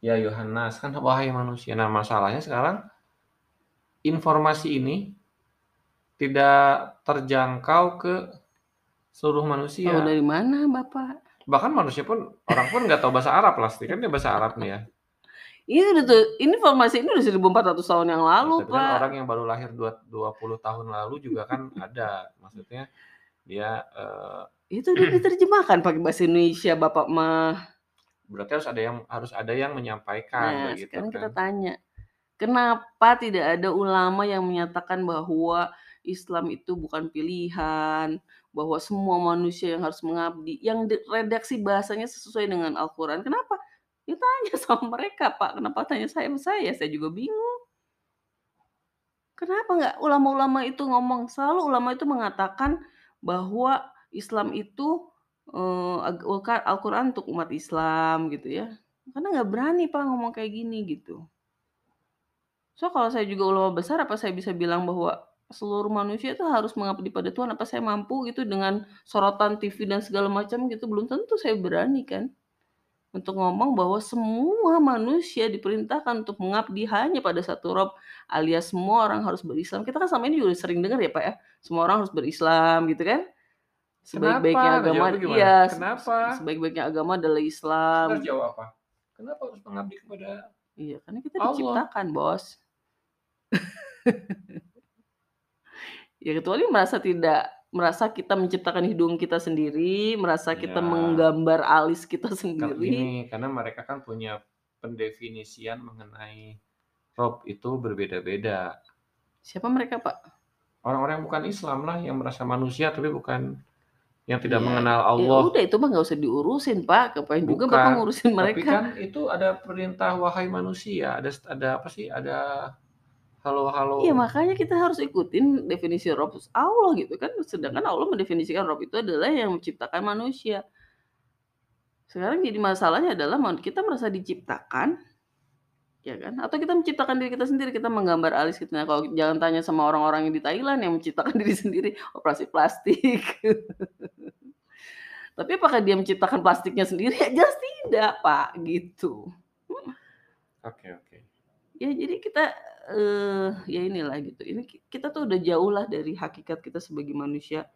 Speaker 2: ya ayuhan nas, kan wahai manusia. Nah, masalahnya sekarang informasi ini tidak terjangkau ke seluruh manusia.
Speaker 1: dari mana Bapak?
Speaker 2: Bahkan manusia pun orang pun nggak tahu bahasa Arab pasti, kan dia bahasa Arab nih ya.
Speaker 1: Ini udah tuh, ini informasi ini udah 1400 tahun yang lalu,
Speaker 2: Tapi kan
Speaker 1: Pak.
Speaker 2: orang yang baru lahir dua 20 tahun lalu juga kan [LAUGHS] ada. Maksudnya dia, eee
Speaker 1: Itu udah diterjemahkan pakai bahasa Indonesia Bapak mah.
Speaker 2: berarti harus ada yang harus ada yang menyampaikan
Speaker 1: Nah,
Speaker 2: begitu
Speaker 1: sekarang kita
Speaker 2: kan.
Speaker 1: tanya, kenapa tidak ada ulama yang menyatakan bahwa Islam itu bukan pilihan, bahwa semua manusia yang harus mengabdi, yang redaksi bahasanya sesuai dengan Al-Quran, kenapa? Ya tanya sama mereka Pak, kenapa tanya saya sama saya? Saya juga bingung. Kenapa nggak ulama-ulama itu ngomong? Selalu ulama itu mengatakan bahwa Islam itu, ulka Al-Quran untuk umat Islam gitu ya. Karena nggak berani Pak ngomong kayak gini gitu. So, kalau saya juga ulama besar, apa saya bisa bilang bahwa seluruh manusia itu harus mengabdi pada Tuhan, apa saya mampu gitu dengan sorotan TV dan segala macam gitu? Belum tentu saya berani kan. Untuk ngomong bahwa semua manusia diperintahkan untuk mengabdi hanya pada satu Rob, alias semua orang harus berislam. Kita kan selama ini juga sering dengar ya Pak ya, semua orang harus berislam gitu kan. Sebaik-baiknya agama iya,
Speaker 2: Kenapa?
Speaker 1: sebaik-baiknya agama adalah
Speaker 2: Terus
Speaker 1: Islam.
Speaker 2: jawab apa? Kenapa harus mengabdi kepada
Speaker 1: Iya, karena kita
Speaker 2: Allah?
Speaker 1: diciptakan, Bos. [LAUGHS] Ya kecuali merasa tidak merasa kita menciptakan hidung kita sendiri, merasa kita
Speaker 2: Ya.
Speaker 1: menggambar alis kita sendiri.
Speaker 2: gini, karena mereka kan punya pendefinisian mengenai Rob itu berbeda-beda.
Speaker 1: Siapa mereka, Pak?
Speaker 2: Orang-orang yang bukan Islam lah yang merasa manusia tapi bukan yang tidak
Speaker 1: Ya,
Speaker 2: mengenal
Speaker 1: ya
Speaker 2: Allah.
Speaker 1: udah itu mah nggak usah diurusin, Pak. Ngapain juga Bapak
Speaker 2: Bukan,
Speaker 1: ngurusin
Speaker 2: tapi
Speaker 1: mereka?
Speaker 2: kan itu ada perintah wahai manusia, ada ada apa sih? Ada halo-halo.
Speaker 1: Iya, makanya kita harus ikutin definisi Rob Allah gitu kan. Sedangkan Allah mendefinisikan Rob itu adalah yang menciptakan manusia. Sekarang jadi masalahnya adalah mau kita merasa diciptakan ya kan? Atau kita menciptakan diri kita sendiri, kita menggambar alis gitu. Nah, kalau jangan tanya sama orang-orang yang di Thailand yang menciptakan [LAUGHS] diri sendiri operasi plastik. [LAUGHS] Tapi apakah dia menciptakan plastiknya sendiri? Ya jelas tidak, Pak, gitu.
Speaker 2: Oke, oke.
Speaker 1: Ya jadi kita eh ya inilah gitu. Ini ki- kita tuh udah jauh lah dari hakikat kita sebagai manusia.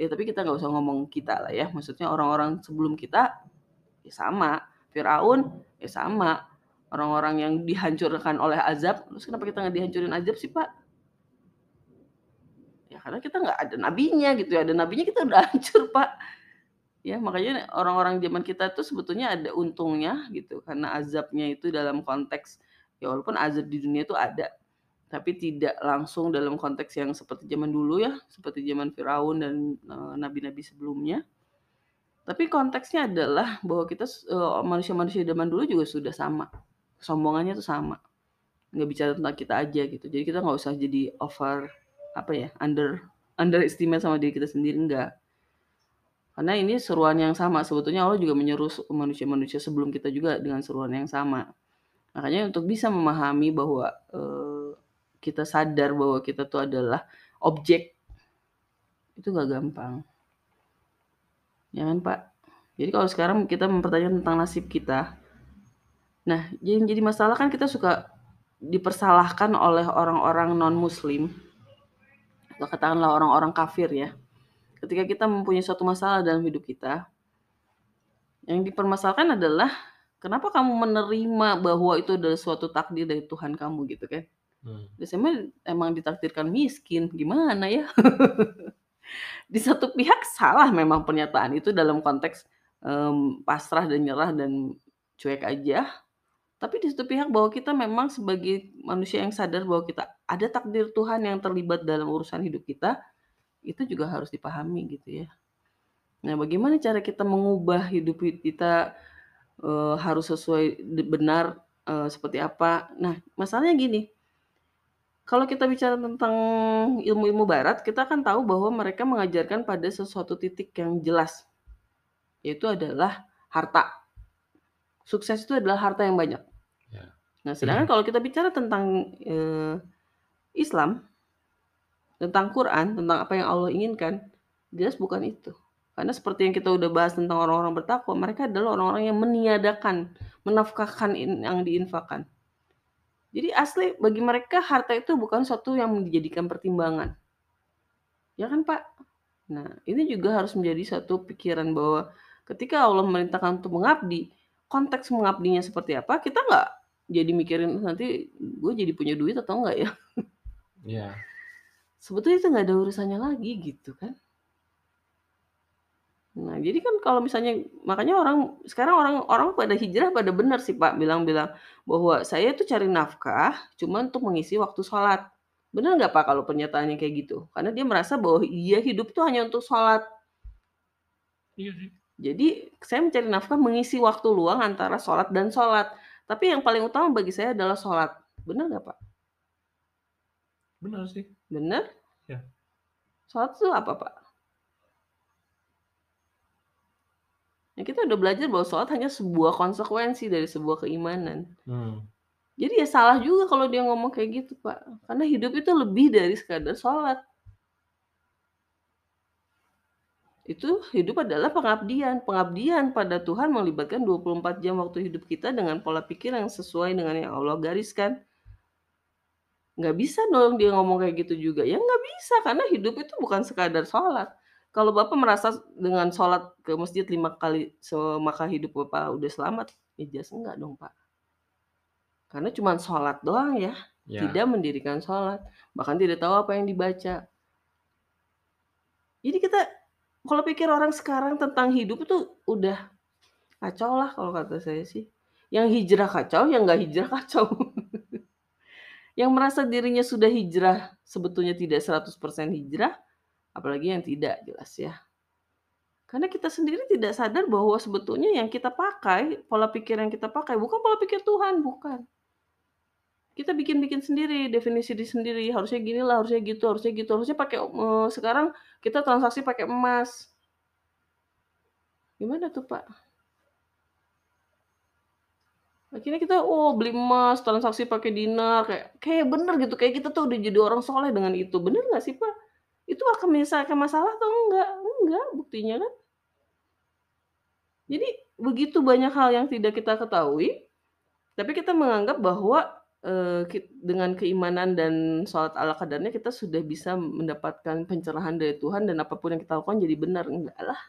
Speaker 1: Ya tapi kita nggak usah ngomong kita lah ya. Maksudnya orang-orang sebelum kita ya sama. Firaun ya sama. Orang-orang yang dihancurkan oleh azab. Terus kenapa kita nggak dihancurin azab sih Pak? Ya karena kita nggak ada nabinya gitu ya. Ada nabinya kita udah [LAUGHS] hancur Pak. Ya makanya orang-orang zaman kita tuh sebetulnya ada untungnya gitu. Karena azabnya itu dalam konteks ya walaupun azab di dunia itu ada tapi tidak langsung dalam konteks yang seperti zaman dulu ya seperti zaman Firaun dan eh, nabi-nabi sebelumnya. Tapi konteksnya adalah bahwa kita eh, manusia-manusia zaman dulu juga sudah sama. Sombongannya tuh sama. Nggak bicara tentang kita aja gitu. Jadi kita nggak usah jadi over apa ya under underestimate sama diri kita sendiri enggak karena ini seruan yang sama. Sebetulnya Allah juga menyeru manusia-manusia sebelum kita juga dengan seruan yang sama Makanya untuk bisa memahami bahwa eh, kita sadar bahwa kita tuh adalah objek itu gak gampang. Ya kan Pak? Jadi kalau sekarang kita mempertanyakan tentang nasib kita, nah yang jadi masalah kan kita suka dipersalahkan oleh orang-orang non-muslim atau katakanlah orang-orang kafir ya. Ketika kita mempunyai suatu masalah dalam hidup kita, yang dipermasalahkan adalah kenapa kamu menerima bahwa itu adalah suatu takdir dari Tuhan kamu gitu kan?
Speaker 2: Hmm.
Speaker 1: Biasanya emang ditakdirkan miskin, gimana ya? [LAUGHS] Di satu pihak salah memang pernyataan itu dalam konteks em, pasrah dan nyerah dan cuek aja. Tapi di satu pihak bahwa kita memang sebagai manusia yang sadar bahwa kita ada takdir Tuhan yang terlibat dalam urusan hidup kita, itu juga harus dipahami gitu ya. Nah, bagaimana cara kita mengubah hidup kita eh, harus sesuai benar eh, seperti apa? Nah, masalahnya gini, kalau kita bicara tentang ilmu-ilmu barat, kita kan tahu bahwa mereka mengajarkan pada sesuatu titik yang jelas, yaitu adalah harta. Sukses itu adalah harta yang banyak.
Speaker 2: Ya.
Speaker 1: Nah, sedangkan kalau kita bicara tentang eh, Islam, tentang Quran, tentang apa yang Allah inginkan, jelas bukan itu. Karena seperti yang kita udah bahas tentang orang-orang bertakwa, mereka adalah orang-orang yang meniadakan, menafkahkan yang diinfakkan. Jadi asli bagi mereka harta itu bukan suatu yang dijadikan pertimbangan. Ya kan Pak? Nah ini juga harus menjadi satu pikiran bahwa ketika Allah memerintahkan untuk mengabdi, konteks mengabdinya seperti apa, kita nggak jadi mikirin nanti gue jadi punya duit atau enggak ya.
Speaker 2: Ya.
Speaker 1: Sebetulnya itu nggak ada urusannya lagi gitu kan. Nah, jadi kan kalau misalnya makanya orang sekarang orang orang pada hijrah pada benar sih Pak bilang-bilang bahwa saya tuh cari nafkah cuma untuk mengisi waktu sholat. Benar nggak Pak kalau pernyataannya kayak gitu? Karena dia merasa bahwa iya hidup tuh hanya untuk sholat.
Speaker 2: Iya sih.
Speaker 1: Jadi saya mencari nafkah mengisi waktu luang antara sholat dan sholat. Tapi yang paling utama bagi saya adalah sholat. Benar nggak Pak?
Speaker 2: Benar sih.
Speaker 1: Benar?
Speaker 2: Ya.
Speaker 1: Sholat itu apa Pak? Ya, kita udah belajar bahwa sholat hanya sebuah konsekuensi dari sebuah keimanan.
Speaker 2: Hmm.
Speaker 1: Jadi ya salah juga kalau dia ngomong kayak gitu, Pak. Karena hidup itu lebih dari sekadar sholat. Itu hidup adalah pengabdian. Pengabdian pada Tuhan melibatkan 24 jam waktu hidup kita dengan pola pikir yang sesuai dengan yang Allah gariskan. Nggak bisa dong dia ngomong kayak gitu juga. Ya nggak bisa, karena hidup itu bukan sekadar sholat. Kalau Bapak merasa dengan sholat ke masjid 5 kali, maka hidup Bapak udah selamat, ya jelas enggak dong, Pak. Karena cuma sholat doang ya,
Speaker 2: Ya.
Speaker 1: tidak mendirikan sholat, bahkan tidak tahu apa yang dibaca. Jadi kita kalau pikir orang sekarang tentang hidup itu udah kacau lah kalau kata saya sih. Yang hijrah kacau, yang nggak hijrah kacau. [LAUGHS] yang merasa dirinya sudah hijrah sebetulnya tidak 100% hijrah, apalagi yang tidak jelas ya. Karena kita sendiri tidak sadar bahwa sebetulnya yang kita pakai, pola pikir yang kita pakai bukan pola pikir Tuhan, bukan. Kita bikin-bikin sendiri, definisi di sendiri, harusnya gini lah, harusnya gitu, harusnya gitu, harusnya pakai uh, sekarang kita transaksi pakai emas. Gimana tuh, Pak? Akhirnya kita oh beli emas, transaksi pakai dinar, kayak kayak bener gitu, kayak kita tuh udah jadi orang soleh dengan itu. Bener nggak sih, Pak? Itu akan menyelesaikan masalah atau enggak? Enggak, buktinya kan. Jadi begitu banyak hal yang tidak kita ketahui, tapi kita menganggap bahwa uh, dengan keimanan dan sholat ala kadarnya kita sudah bisa mendapatkan pencerahan dari Tuhan dan apa pun yang kita lakukan jadi benar. Enggak lah.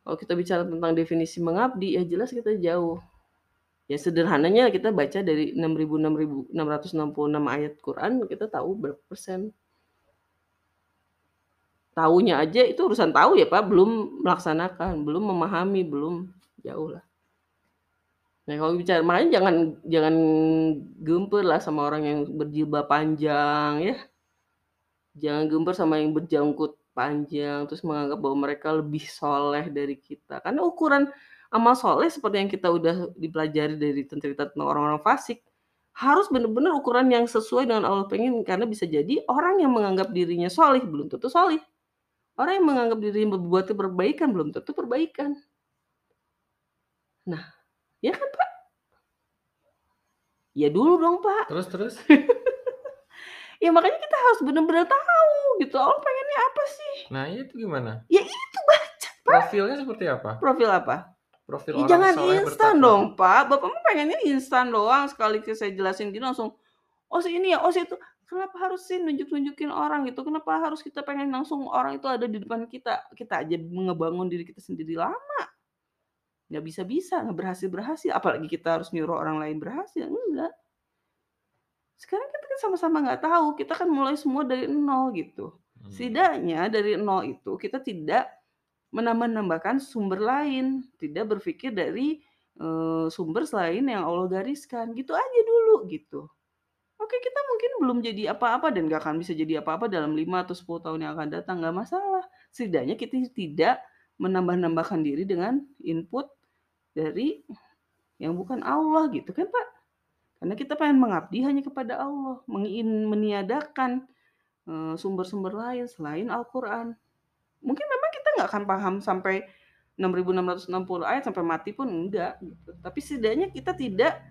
Speaker 1: Kalau kita bicara tentang definisi mengabdi, ya jelas kita jauh. Ya sederhananya kita baca dari 6.666 ayat Quran, kita tahu berapa persen tahunya aja itu urusan tahu ya Pak, belum melaksanakan, belum memahami, belum jauh lah. Nah kalau bicara makanya jangan jangan gemper lah sama orang yang berjilbab panjang ya. Jangan gemper sama yang berjangkut panjang terus menganggap bahwa mereka lebih soleh dari kita. Karena ukuran amal soleh seperti yang kita udah dipelajari dari cerita tentang orang-orang fasik harus benar-benar ukuran yang sesuai dengan Allah pengen karena bisa jadi orang yang menganggap dirinya soleh belum tentu soleh Orang yang menganggap dirinya berbuat perbaikan belum tentu perbaikan. Nah, ya kan Pak? Ya dulu dong Pak.
Speaker 2: Terus terus. [LAUGHS]
Speaker 1: ya makanya kita harus benar-benar tahu gitu. Allah pengennya apa sih?
Speaker 2: Nah itu gimana?
Speaker 1: Ya itu baca Pak.
Speaker 2: Profilnya seperti apa?
Speaker 1: Profil apa?
Speaker 2: Profil
Speaker 1: ya,
Speaker 2: orang
Speaker 1: jangan instan dong Pak. Bapak mah pengennya instan doang. Sekali saya jelasin gini langsung. Oh si ini ya, oh si itu kenapa harus sih nunjuk-nunjukin orang gitu? Kenapa harus kita pengen langsung orang itu ada di depan kita? Kita aja ngebangun diri kita sendiri lama. Nggak bisa-bisa, nggak berhasil-berhasil. Apalagi kita harus nyuruh orang lain berhasil. Enggak. Sekarang kita kan sama-sama nggak tahu. Kita kan mulai semua dari nol gitu.
Speaker 2: Hmm.
Speaker 1: Setidaknya dari nol itu kita tidak menambah-nambahkan sumber lain. Tidak berpikir dari sumber selain yang Allah gariskan. Gitu aja dulu gitu. Oke, kita mungkin belum jadi apa-apa dan gak akan bisa jadi apa-apa dalam 5 atau 10 tahun yang akan datang, nggak masalah. Setidaknya kita tidak menambah-nambahkan diri dengan input dari yang bukan Allah gitu kan Pak. Karena kita pengen mengabdi hanya kepada Allah, mengin meniadakan sumber-sumber lain selain Al-Quran. Mungkin memang kita nggak akan paham sampai 6660 ayat sampai mati pun enggak gitu. Tapi setidaknya kita tidak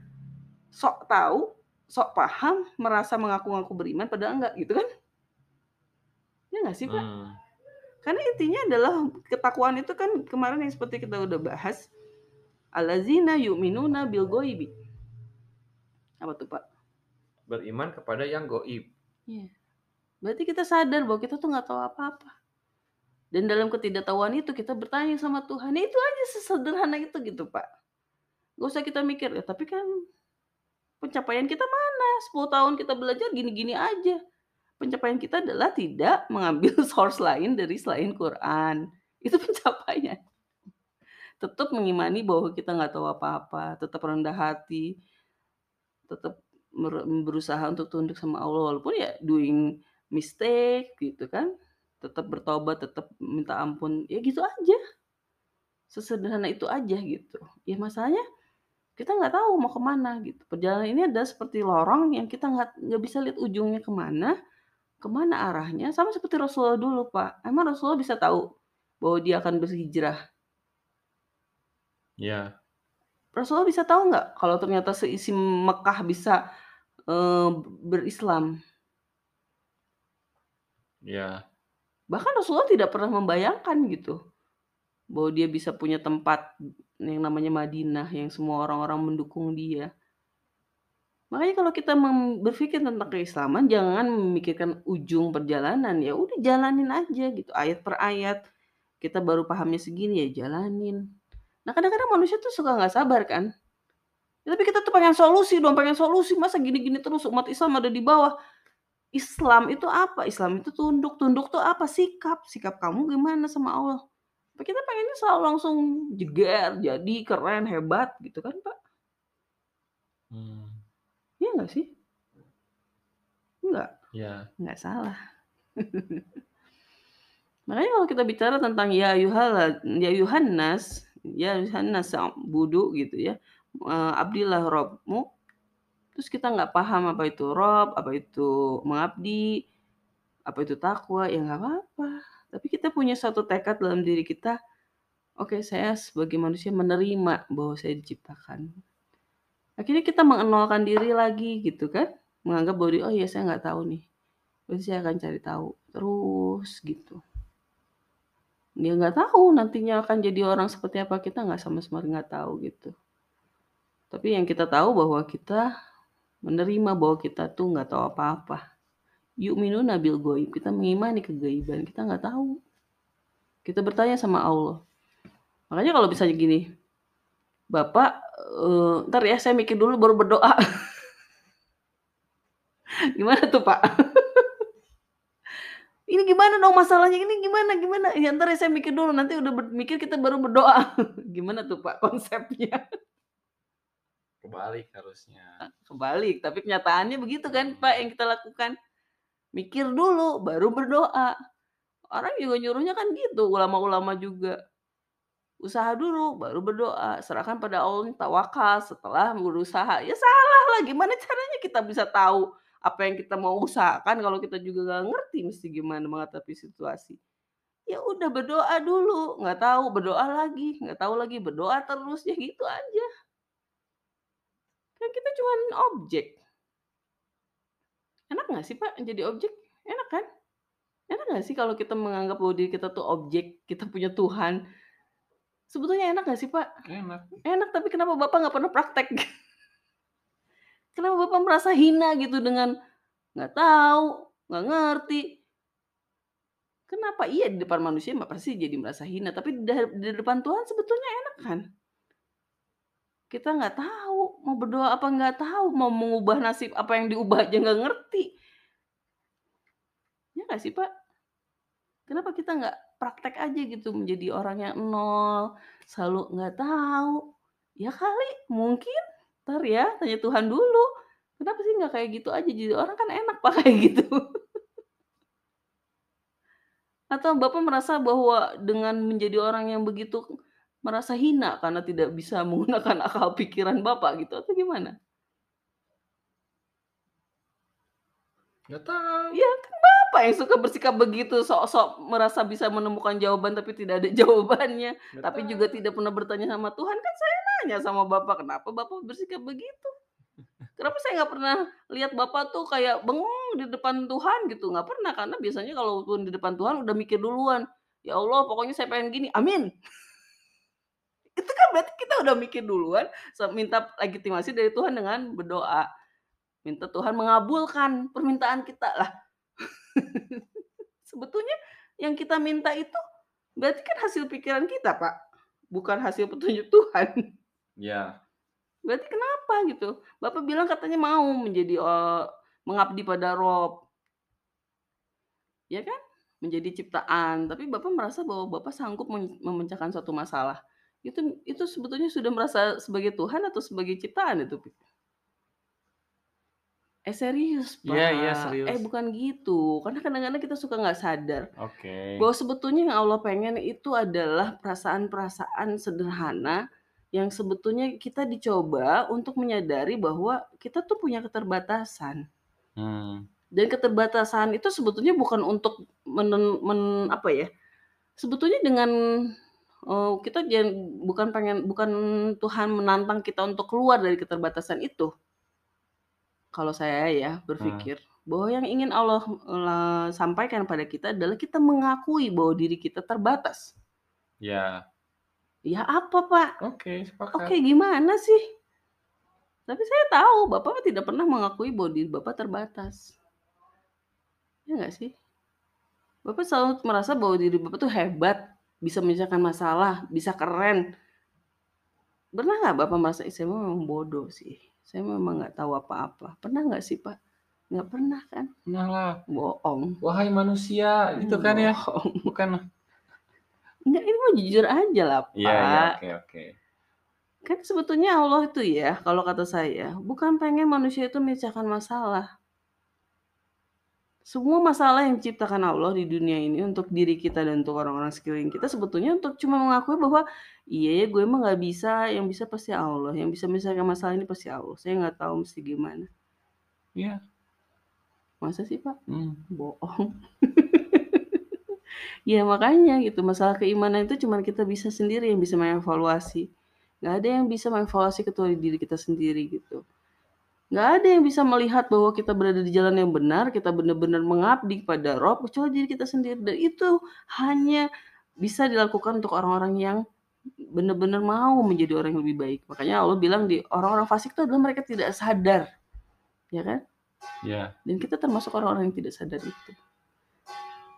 Speaker 1: sok tahu sok paham, merasa mengaku-ngaku beriman, padahal enggak gitu kan? Ya nggak sih Pak?
Speaker 2: Hmm.
Speaker 1: Karena intinya adalah ketakwaan itu kan kemarin yang seperti kita udah bahas, alazina yu'minuna bil goibi. Apa tuh Pak?
Speaker 2: Beriman kepada yang goib.
Speaker 1: Iya. Berarti kita sadar bahwa kita tuh nggak tahu apa-apa. Dan dalam ketidaktahuan itu kita bertanya sama Tuhan. Ya itu aja sesederhana itu gitu Pak. Gak usah kita mikir, ya tapi kan pencapaian kita mana? 10 tahun kita belajar gini-gini aja. Pencapaian kita adalah tidak mengambil [LAUGHS] source lain dari selain Quran. Itu [LAUGHS] pencapaian. Tetap mengimani bahwa kita nggak tahu apa-apa, tetap rendah hati, tetap berusaha untuk tunduk sama Allah walaupun ya doing mistake gitu kan. Tetap bertobat, tetap minta ampun, ya gitu aja. Sesederhana itu aja gitu. Ya masalahnya kita nggak tahu mau ke mana gitu. Perjalanan ini adalah seperti lorong yang kita nggak nggak bisa lihat ujungnya ke mana, ke mana arahnya. Sama seperti Rasulullah dulu Pak. Emang Rasulullah bisa tahu bahwa dia akan berhijrah?
Speaker 2: Ya.
Speaker 1: Rasulullah bisa tahu nggak kalau ternyata seisi Mekah bisa uh, berislam?
Speaker 2: Ya.
Speaker 1: Bahkan Rasulullah tidak pernah membayangkan gitu, bahwa dia bisa punya tempat yang namanya Madinah, yang semua orang-orang mendukung dia. Makanya kalau kita berpikir tentang keislaman jangan memikirkan ujung perjalanan, ya udah jalanin aja gitu, ayat per ayat. Kita baru pahamnya segini, ya jalanin. Nah kadang-kadang manusia tuh suka nggak sabar kan. Ya tapi kita tuh pengen solusi dong, pengen solusi, masa gini-gini terus umat Islam ada di bawah. Islam itu apa? Islam itu tunduk, tunduk tuh apa? Sikap, sikap kamu gimana sama Allah. Tapi kita pengennya selalu langsung jeger, jadi, keren, hebat gitu kan, Pak.
Speaker 2: Mmm.
Speaker 1: Iya nggak sih? Enggak?
Speaker 2: Iya.
Speaker 1: Nggak salah. [LAUGHS] Makanya kalau kita bicara tentang ya ayyuhal ya ayyuhan nas, ya ayyuhan nas u'budu gitu ya, eee, abdilah Rabbmu, terus kita nggak paham apa itu Rabb, apa itu mengabdi, apa itu takwa, ya nggak apa-apa. Tapi kita punya suatu tekad dalam diri kita, "Oke, saya sebagai manusia menerima bahwa saya diciptakan." Akhirnya kita mengenalkan diri lagi gitu kan, menganggap bahwa "Oh ya saya nggak tahu nih, berarti saya akan cari tahu." Terus gitu. Dia nggak tahu nantinya akan jadi orang seperti apa, kita nggak sama sekali nggak tahu gitu. Tapi yang kita tahu bahwa kita menerima bahwa kita tuh nggak tahu apa-apa. Yu'minuna bil ghaib, kita mengimani kegaiban, kita nggak tahu. Kita bertanya sama Allah. Makanya kalau misalnya gini, "Bapak, eee, entar ya saya mikir dulu baru berdoa." [LAUGHS] Gimana tuh, Pak? [LAUGHS] "Ini gimana dong masalahnya ini gimana gimana?" "Ya entar ya saya mikir dulu, nanti udah mikir kita baru berdoa." [LAUGHS] Gimana tuh, Pak, konsepnya?
Speaker 2: Kebalik harusnya.
Speaker 1: Kebalik, tapi kenyataannya begitu kan, Pak, yang kita lakukan. Mikir dulu baru berdoa. Orang juga nyuruhnya kan gitu, ulama-ulama juga. Usaha dulu baru berdoa, serahkan pada Allah, tawakal setelah berusaha. Ya salah lah, gimana caranya kita bisa tahu apa yang kita mau usahakan kalau kita juga nggak ngerti mesti gimana menghadapi situasi. Ya udah berdoa dulu, nggak tahu berdoa lagi, nggak tahu lagi berdoa terus, ya gitu aja. Kan kita cuman objek. Enak nggak sih, Pak, jadi objek? Enak kan? Enak nggak sih kalau kita menganggap bahwa diri kita tuh objek, kita punya Tuhan? Sebetulnya enak nggak sih, Pak?
Speaker 2: Enak.
Speaker 1: Enak, tapi kenapa Bapak nggak pernah praktek? [LAUGHS] Kenapa Bapak merasa hina gitu dengan nggak tahu, nggak ngerti? Kenapa? Iya di depan manusia pasti jadi merasa hina, tapi di depan Tuhan sebetulnya enak kan? Kita nggak tahu, mau berdoa apa nggak tahu, mau mengubah nasib apa yang diubah aja nggak ngerti. Ya nggak sih, Pak? Kenapa kita nggak praktek aja gitu menjadi orang yang nol, selalu nggak tahu. Ya kali, mungkin, entar ya tanya Tuhan dulu. Kenapa sih nggak kayak gitu aja, jadi orang kan enak, Pak, [LAUGHS] kayak gitu. Atau Bapak merasa bahwa dengan menjadi orang yang begitu, merasa hina karena tidak bisa [LAUGHS] menggunakan akal pikiran Bapak gitu atau gimana?
Speaker 2: Nggak tahu.
Speaker 1: Ya kan Bapak yang suka bersikap begitu, sok-sok merasa bisa menemukan jawaban tapi tidak ada [LAUGHS] jawabannya,
Speaker 2: Nggak
Speaker 1: tapi juga
Speaker 2: tahu.
Speaker 1: tidak pernah bertanya sama Tuhan. Kan saya nanya sama Bapak, "Kenapa Bapak bersikap begitu? Kenapa saya nggak pernah lihat Bapak tuh kayak bengong di depan Tuhan gitu?" Nggak pernah, karena biasanya kalaupun di depan Tuhan udah mikir duluan, "Ya Allah pokoknya saya pengen gini, amin." [LAUGHS] Itu kan berarti kita udah mikir duluan, minta legitimasi dari Tuhan dengan berdoa. Minta Tuhan mengabulkan permintaan kita. Lah [LAUGHS] sebetulnya yang kita minta itu berarti kan hasil pikiran kita, Pak, bukan hasil petunjuk Tuhan.
Speaker 2: Iya.
Speaker 1: Berarti kenapa gitu? Bapak bilang katanya mau menjadi, eee, mengabdi pada Rabb. Ya kan? Menjadi ciptaan, tapi Bapak merasa bahwa Bapak sanggup memecahkan suatu masalah. Itu itu sebetulnya sudah merasa sebagai Tuhan atau sebagai ciptaan itu? Eh serius,
Speaker 2: Iya iya,
Speaker 1: Pak. Eh
Speaker 2: serius.
Speaker 1: bukan gitu, karena kadang-kadang kita suka nggak sadar,
Speaker 2: Oke.
Speaker 1: bahwa sebetulnya yang Allah pengen itu adalah perasaan-perasaan sederhana, yang sebetulnya kita dicoba untuk menyadari bahwa kita tuh punya keterbatasan.
Speaker 2: Mmm.
Speaker 1: Dan keterbatasan itu sebetulnya bukan untuk menen men apa ya, sebetulnya dengan, eee, kita jan bukan pengen bukan Tuhan menantang kita untuk keluar dari keterbatasan itu. Kalau saya ya
Speaker 2: Mmm.
Speaker 1: berpikir, Bahwa yang ingin Allah, eee, sampaikan pada kita adalah kita mengakui bahwa diri kita terbatas.
Speaker 2: Ya.
Speaker 1: Ya apa, Pak?
Speaker 2: Oke,
Speaker 1: Oke,
Speaker 2: sepakat.
Speaker 1: gimana sih? Tapi saya tahu Bapak tidak pernah mengakui bahwa diri Bapak terbatas. Ya nggak sih? Bapak selalu merasa bahwa diri Bapak tuh hebat, bisa menyelesaikan masalah, bisa keren. Pernah nggak Bapak merasa, "Ih, saya memang bodoh sih, saya memang nggak tahu apa-apa." Pernah nggak sih, Pak? Nggak pernah kan?
Speaker 2: Pernah lah.
Speaker 1: Bohong.
Speaker 2: Wahai manusia, gitu kan ya?
Speaker 1: Bohong.
Speaker 2: Bukan
Speaker 1: Enggak, ini mah jujur aja lah,
Speaker 2: Iya iya,
Speaker 1: Pak.
Speaker 2: oke oke.
Speaker 1: Kan sebetulnya Allah itu ya, kalau kata saya, bukan pengen manusia itu memecahkan masalah. Semua masalah yang diciptakan Allah di dunia ini untuk diri kita dan untuk orang-orang sekeliling kita sebetulnya untuk cuma mengakui bahwa, "Iya ya, gue emang nggak bisa, yang bisa pasti Allah, yang bisa menyelesaikan masalah ini pasti Allah, saya nggak tahu mesti gimana."
Speaker 2: Iya.
Speaker 1: Masa sih, Pak?
Speaker 2: Mmm.
Speaker 1: Bohong. [LAUGHS] Ya makanya gitu, masalah keimanan itu cuman kita bisa sendiri yang bisa mengevaluasi. Nggak ada yang bisa mengevaluasi kecuali diri kita sendiri gitu. Nggak ada yang bisa melihat bahwa kita berada di jalan yang benar, kita benar-benar mengabdi kepada Rob, kecuali diri kita sendiri. Dan itu hanya bisa dilakukan untuk orang-orang yang benar-benar mau menjadi orang yang lebih baik. Makanya Allah bilang di orang-orang fasik itu adalah mereka tidak sadar. Ya kan?
Speaker 2: Iya.
Speaker 1: Dan kita termasuk orang-orang yang tidak sadar itu.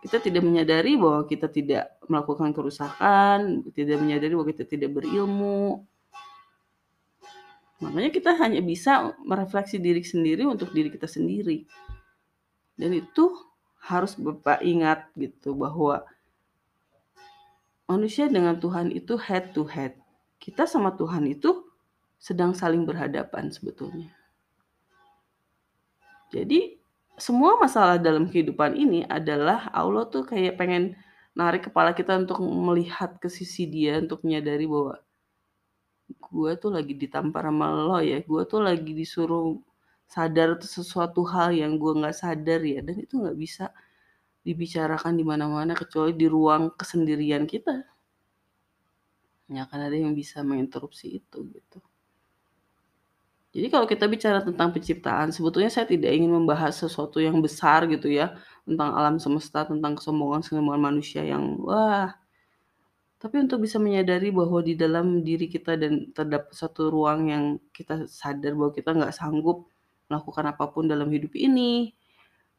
Speaker 1: Kita tidak menyadari bahwa kita tidak melakukan kerusakan, tidak menyadari bahwa kita tidak berilmu. Makanya kita hanya bisa merefleksi diri sendiri untuk diri kita sendiri. Dan itu harus Bapak ingat gitu bahwa manusia dengan Tuhan itu head to head. Kita sama Tuhan itu sedang saling berhadapan sebetulnya. Jadi semua masalah dalam kehidupan ini adalah Allah tuh kayak pengen narik kepala kita untuk melihat ke sisi dia untuk menyadari bahwa gue tuh lagi ditampar sama lo ya, gue tuh lagi disuruh sadar sesuatu hal yang gue nggak sadar ya, dan itu nggak bisa dibicarakan di mana-mana kecuali di ruang kesendirian kita. Ya kan ada yang bisa menginterupsi itu gitu. Jadi kalau kita bicara tentang penciptaan, sebetulnya saya tidak ingin membahas sesuatu yang besar gitu ya, tentang alam semesta, tentang kesombongan-kesombongan manusia yang wah. Tapi untuk bisa menyadari bahwa di dalam diri kita dan terdapat satu ruang yang kita sadar bahwa kita nggak sanggup melakukan apa pun dalam hidup ini,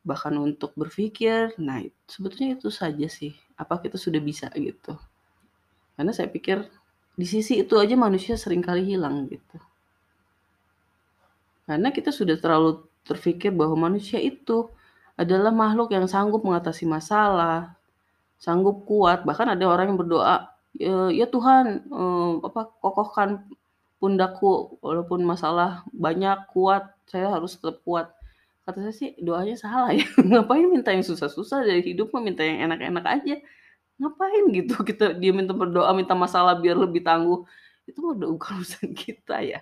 Speaker 1: bahkan untuk berpikir, nah sebetulnya itu saja sih, apa kita sudah bisa gitu. Karena saya pikir di sisi itu aja manusia sering kali hilang gitu. Karena kita sudah terlalu terpikir bahwa manusia itu adalah makhluk yang sanggup mengatasi masalah, sanggup kuat. Bahkan ada orang yang berdoa, "Ya, ya Tuhan, eh, apa kokohkan pundakku walaupun masalah banyak kuat, saya harus tetap kuat." Kata saya sih doanya salah ya. [LAUGHS] Ngapain minta yang susah-susah dari hidup mah minta yang enak-enak aja. Ngapain gitu [LAUGHS] kita dia minta berdoa minta masalah biar lebih tangguh. Itu mah udah [LAUGHS] urusan kita ya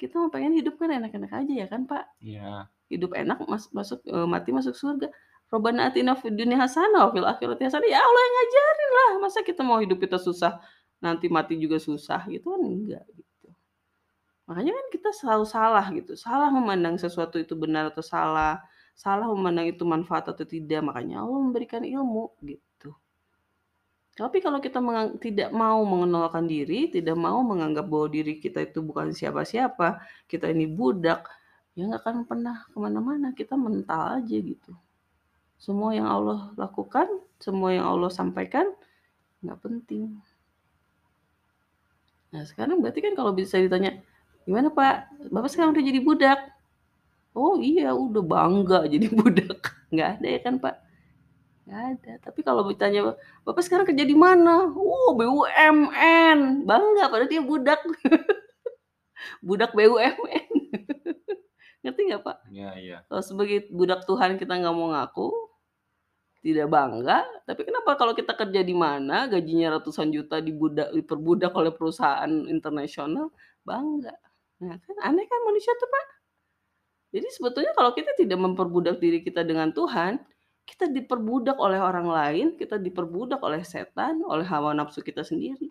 Speaker 1: kita mau pengen hidup kan enak-enak aja ya kan Pak?
Speaker 2: Iya.
Speaker 1: Hidup enak mas masuk e, mati masuk surga. Robbana atina fid dunya hasanah wa fil akhirati hasanah. Ya Allah yang ngajarin lah. Masa kita mau hidup kita susah, nanti mati juga susah gitu kan enggak gitu. Makanya kan kita selalu salah gitu. Salah memandang sesuatu itu benar atau salah. Salah memandang itu manfaat atau tidak. Makanya Allah memberikan ilmu gitu. Tapi kalau kita tidak mau mengenalkan diri, tidak mau menganggap bahwa diri kita itu bukan siapa-siapa, kita ini budak, ya nggak akan pernah ke mana-mana. Kita mental aja gitu. Semua yang Allah lakukan, semua yang Allah sampaikan, nggak penting. Nah sekarang berarti kan kalau bisa ditanya, gimana Pak, Bapak sekarang udah jadi budak? Oh iya, udah bangga [LAUGHS] jadi budak. Nggak ada ya kan Pak? Nggak ada. Tapi kalau ditanya, Bapak sekarang kerja di mana? Oh, BUMN. Bangga, padahal dia budak. [LAUGHS] budak BUMN. [LAUGHS] Ngerti nggak, Pak?
Speaker 2: Iya, iya.
Speaker 1: Kalau sebagai budak Tuhan kita nggak mau ngaku, tidak bangga. Tapi kenapa kalau kita kerja di mana, gajinya ratusan juta dibudak, diperbudak oleh perusahaan internasional, bangga. Nah, kan aneh kan manusia tuh, Pak? Jadi sebetulnya kalau kita tidak memperbudak diri kita dengan Tuhan, kita diperbudak oleh orang lain, kita diperbudak oleh setan, oleh hawa nafsu kita sendiri.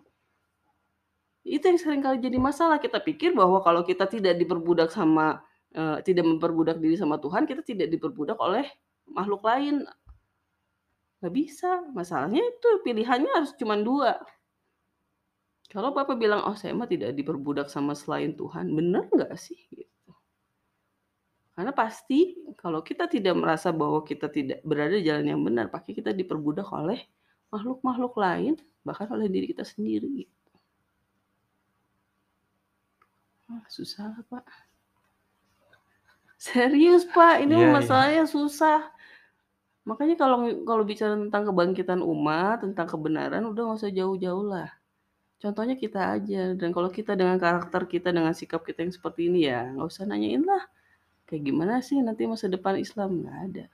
Speaker 1: Itu yang sering kali jadi masalah. Kita pikir bahwa kalau kita tidak diperbudak sama eee, tidak memperbudak diri sama Tuhan, kita tidak diperbudak oleh makhluk lain. Nggak bisa, masalahnya itu pilihannya harus cuman 2. Kalau Bapak bilang, "Oh saya mah tidak diperbudak sama selain Tuhan," bener nggak sih? Gitu. Karena pasti kalau kita tidak merasa bahwa kita tidak berada di jalan yang benar, pasti kita diperbudak oleh makhluk-makhluk lain, bahkan oleh diri kita sendiri. Ah, susah Pak. Serius Pak, ini
Speaker 2: Iya iya.
Speaker 1: masalahnya susah. Makanya kalau kalau bicara tentang kebangkitan umat, tentang kebenaran, udah nggak usah jauh-jauh lah. Contohnya kita aja, dan kalau kita dengan karakter kita, dengan sikap kita yang seperti ini ya, nggak usah nanyain lah, kayak gimana sih nanti masa depan Islam, nggak ada.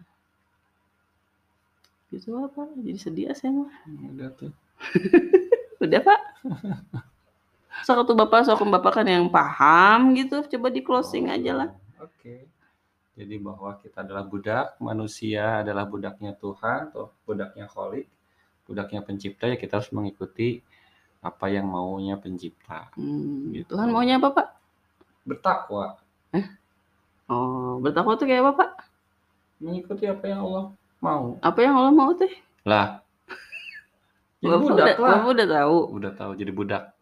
Speaker 1: Gitu lah Pak, jadi sedih saya mah.
Speaker 2: Udah tuh. [LAUGHS]
Speaker 1: Udah Pak. Sok atuh Bapak, sok Bapak kan yang paham gitu, coba di-closing aja lah.
Speaker 2: Oh, oke. Jadi bahwa kita adalah budak, manusia adalah budaknya Tuhan, atau budaknya Kholik, budaknya pencipta, ya kita harus mengikuti apa yang maunya pencipta.
Speaker 1: Mmm,
Speaker 2: Gitu.
Speaker 1: Tuhan maunya apa Pak?
Speaker 2: Bertakwa.
Speaker 1: Eh? Oh, bertakwa tuh kayak apa Pak?
Speaker 2: Mengikuti apa yang Allah mau.
Speaker 1: Apa yang Allah mau teh?
Speaker 2: Lah. [LAUGHS] Jadi
Speaker 1: Bapak
Speaker 2: budak
Speaker 1: udah
Speaker 2: lah.
Speaker 1: Bapak udah tahu?
Speaker 2: Udah tahu jadi budak. [LAUGHS]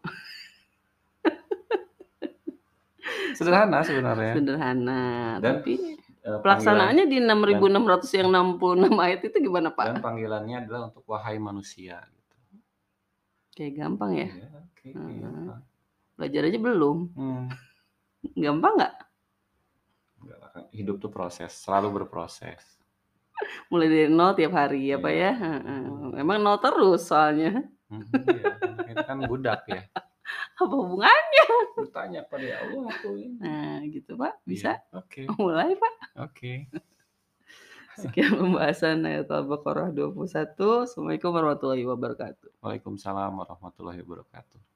Speaker 2: Sederhana sebenarnya.
Speaker 1: Sederhana,
Speaker 2: Dan,
Speaker 1: tapi
Speaker 2: eee,
Speaker 1: pelaksanaannya di
Speaker 2: panggilan
Speaker 1: 6.600 yang 66 ayat itu gimana
Speaker 2: dan
Speaker 1: Pak?
Speaker 2: panggilannya adalah untuk wahai manusia gitu.
Speaker 1: Kayak gampang ya?
Speaker 2: Iya, oke,
Speaker 1: Heeh.
Speaker 2: gampang.
Speaker 1: Belajar aja belum.
Speaker 2: Hmm. [LAUGHS]
Speaker 1: Gampang nggak?
Speaker 2: Hidup tuh proses, selalu berproses. [LAUGHS]
Speaker 1: Mulai dari nol tiap hari ya Pak
Speaker 2: Iya.
Speaker 1: ya? Heeh. Memang nol terus soalnya.
Speaker 2: Mhm, iya, kita kan budak ya. [LAUGHS] [LAUGHS]
Speaker 1: Apa hubungannya?
Speaker 2: Bertanya pada Allah tuh ini.
Speaker 1: Nah, gitu Pak, bisa?
Speaker 2: Iya, oke. [LAUGHS]
Speaker 1: Mulai Pak.
Speaker 2: Oke. [LAUGHS]
Speaker 1: Sekian pembahasan ayat Al-Baqarah 21. Assalamualaikum warahmatullahi wabarakatuh.
Speaker 2: Waalaikumsalam warahmatullahi wabarakatuh.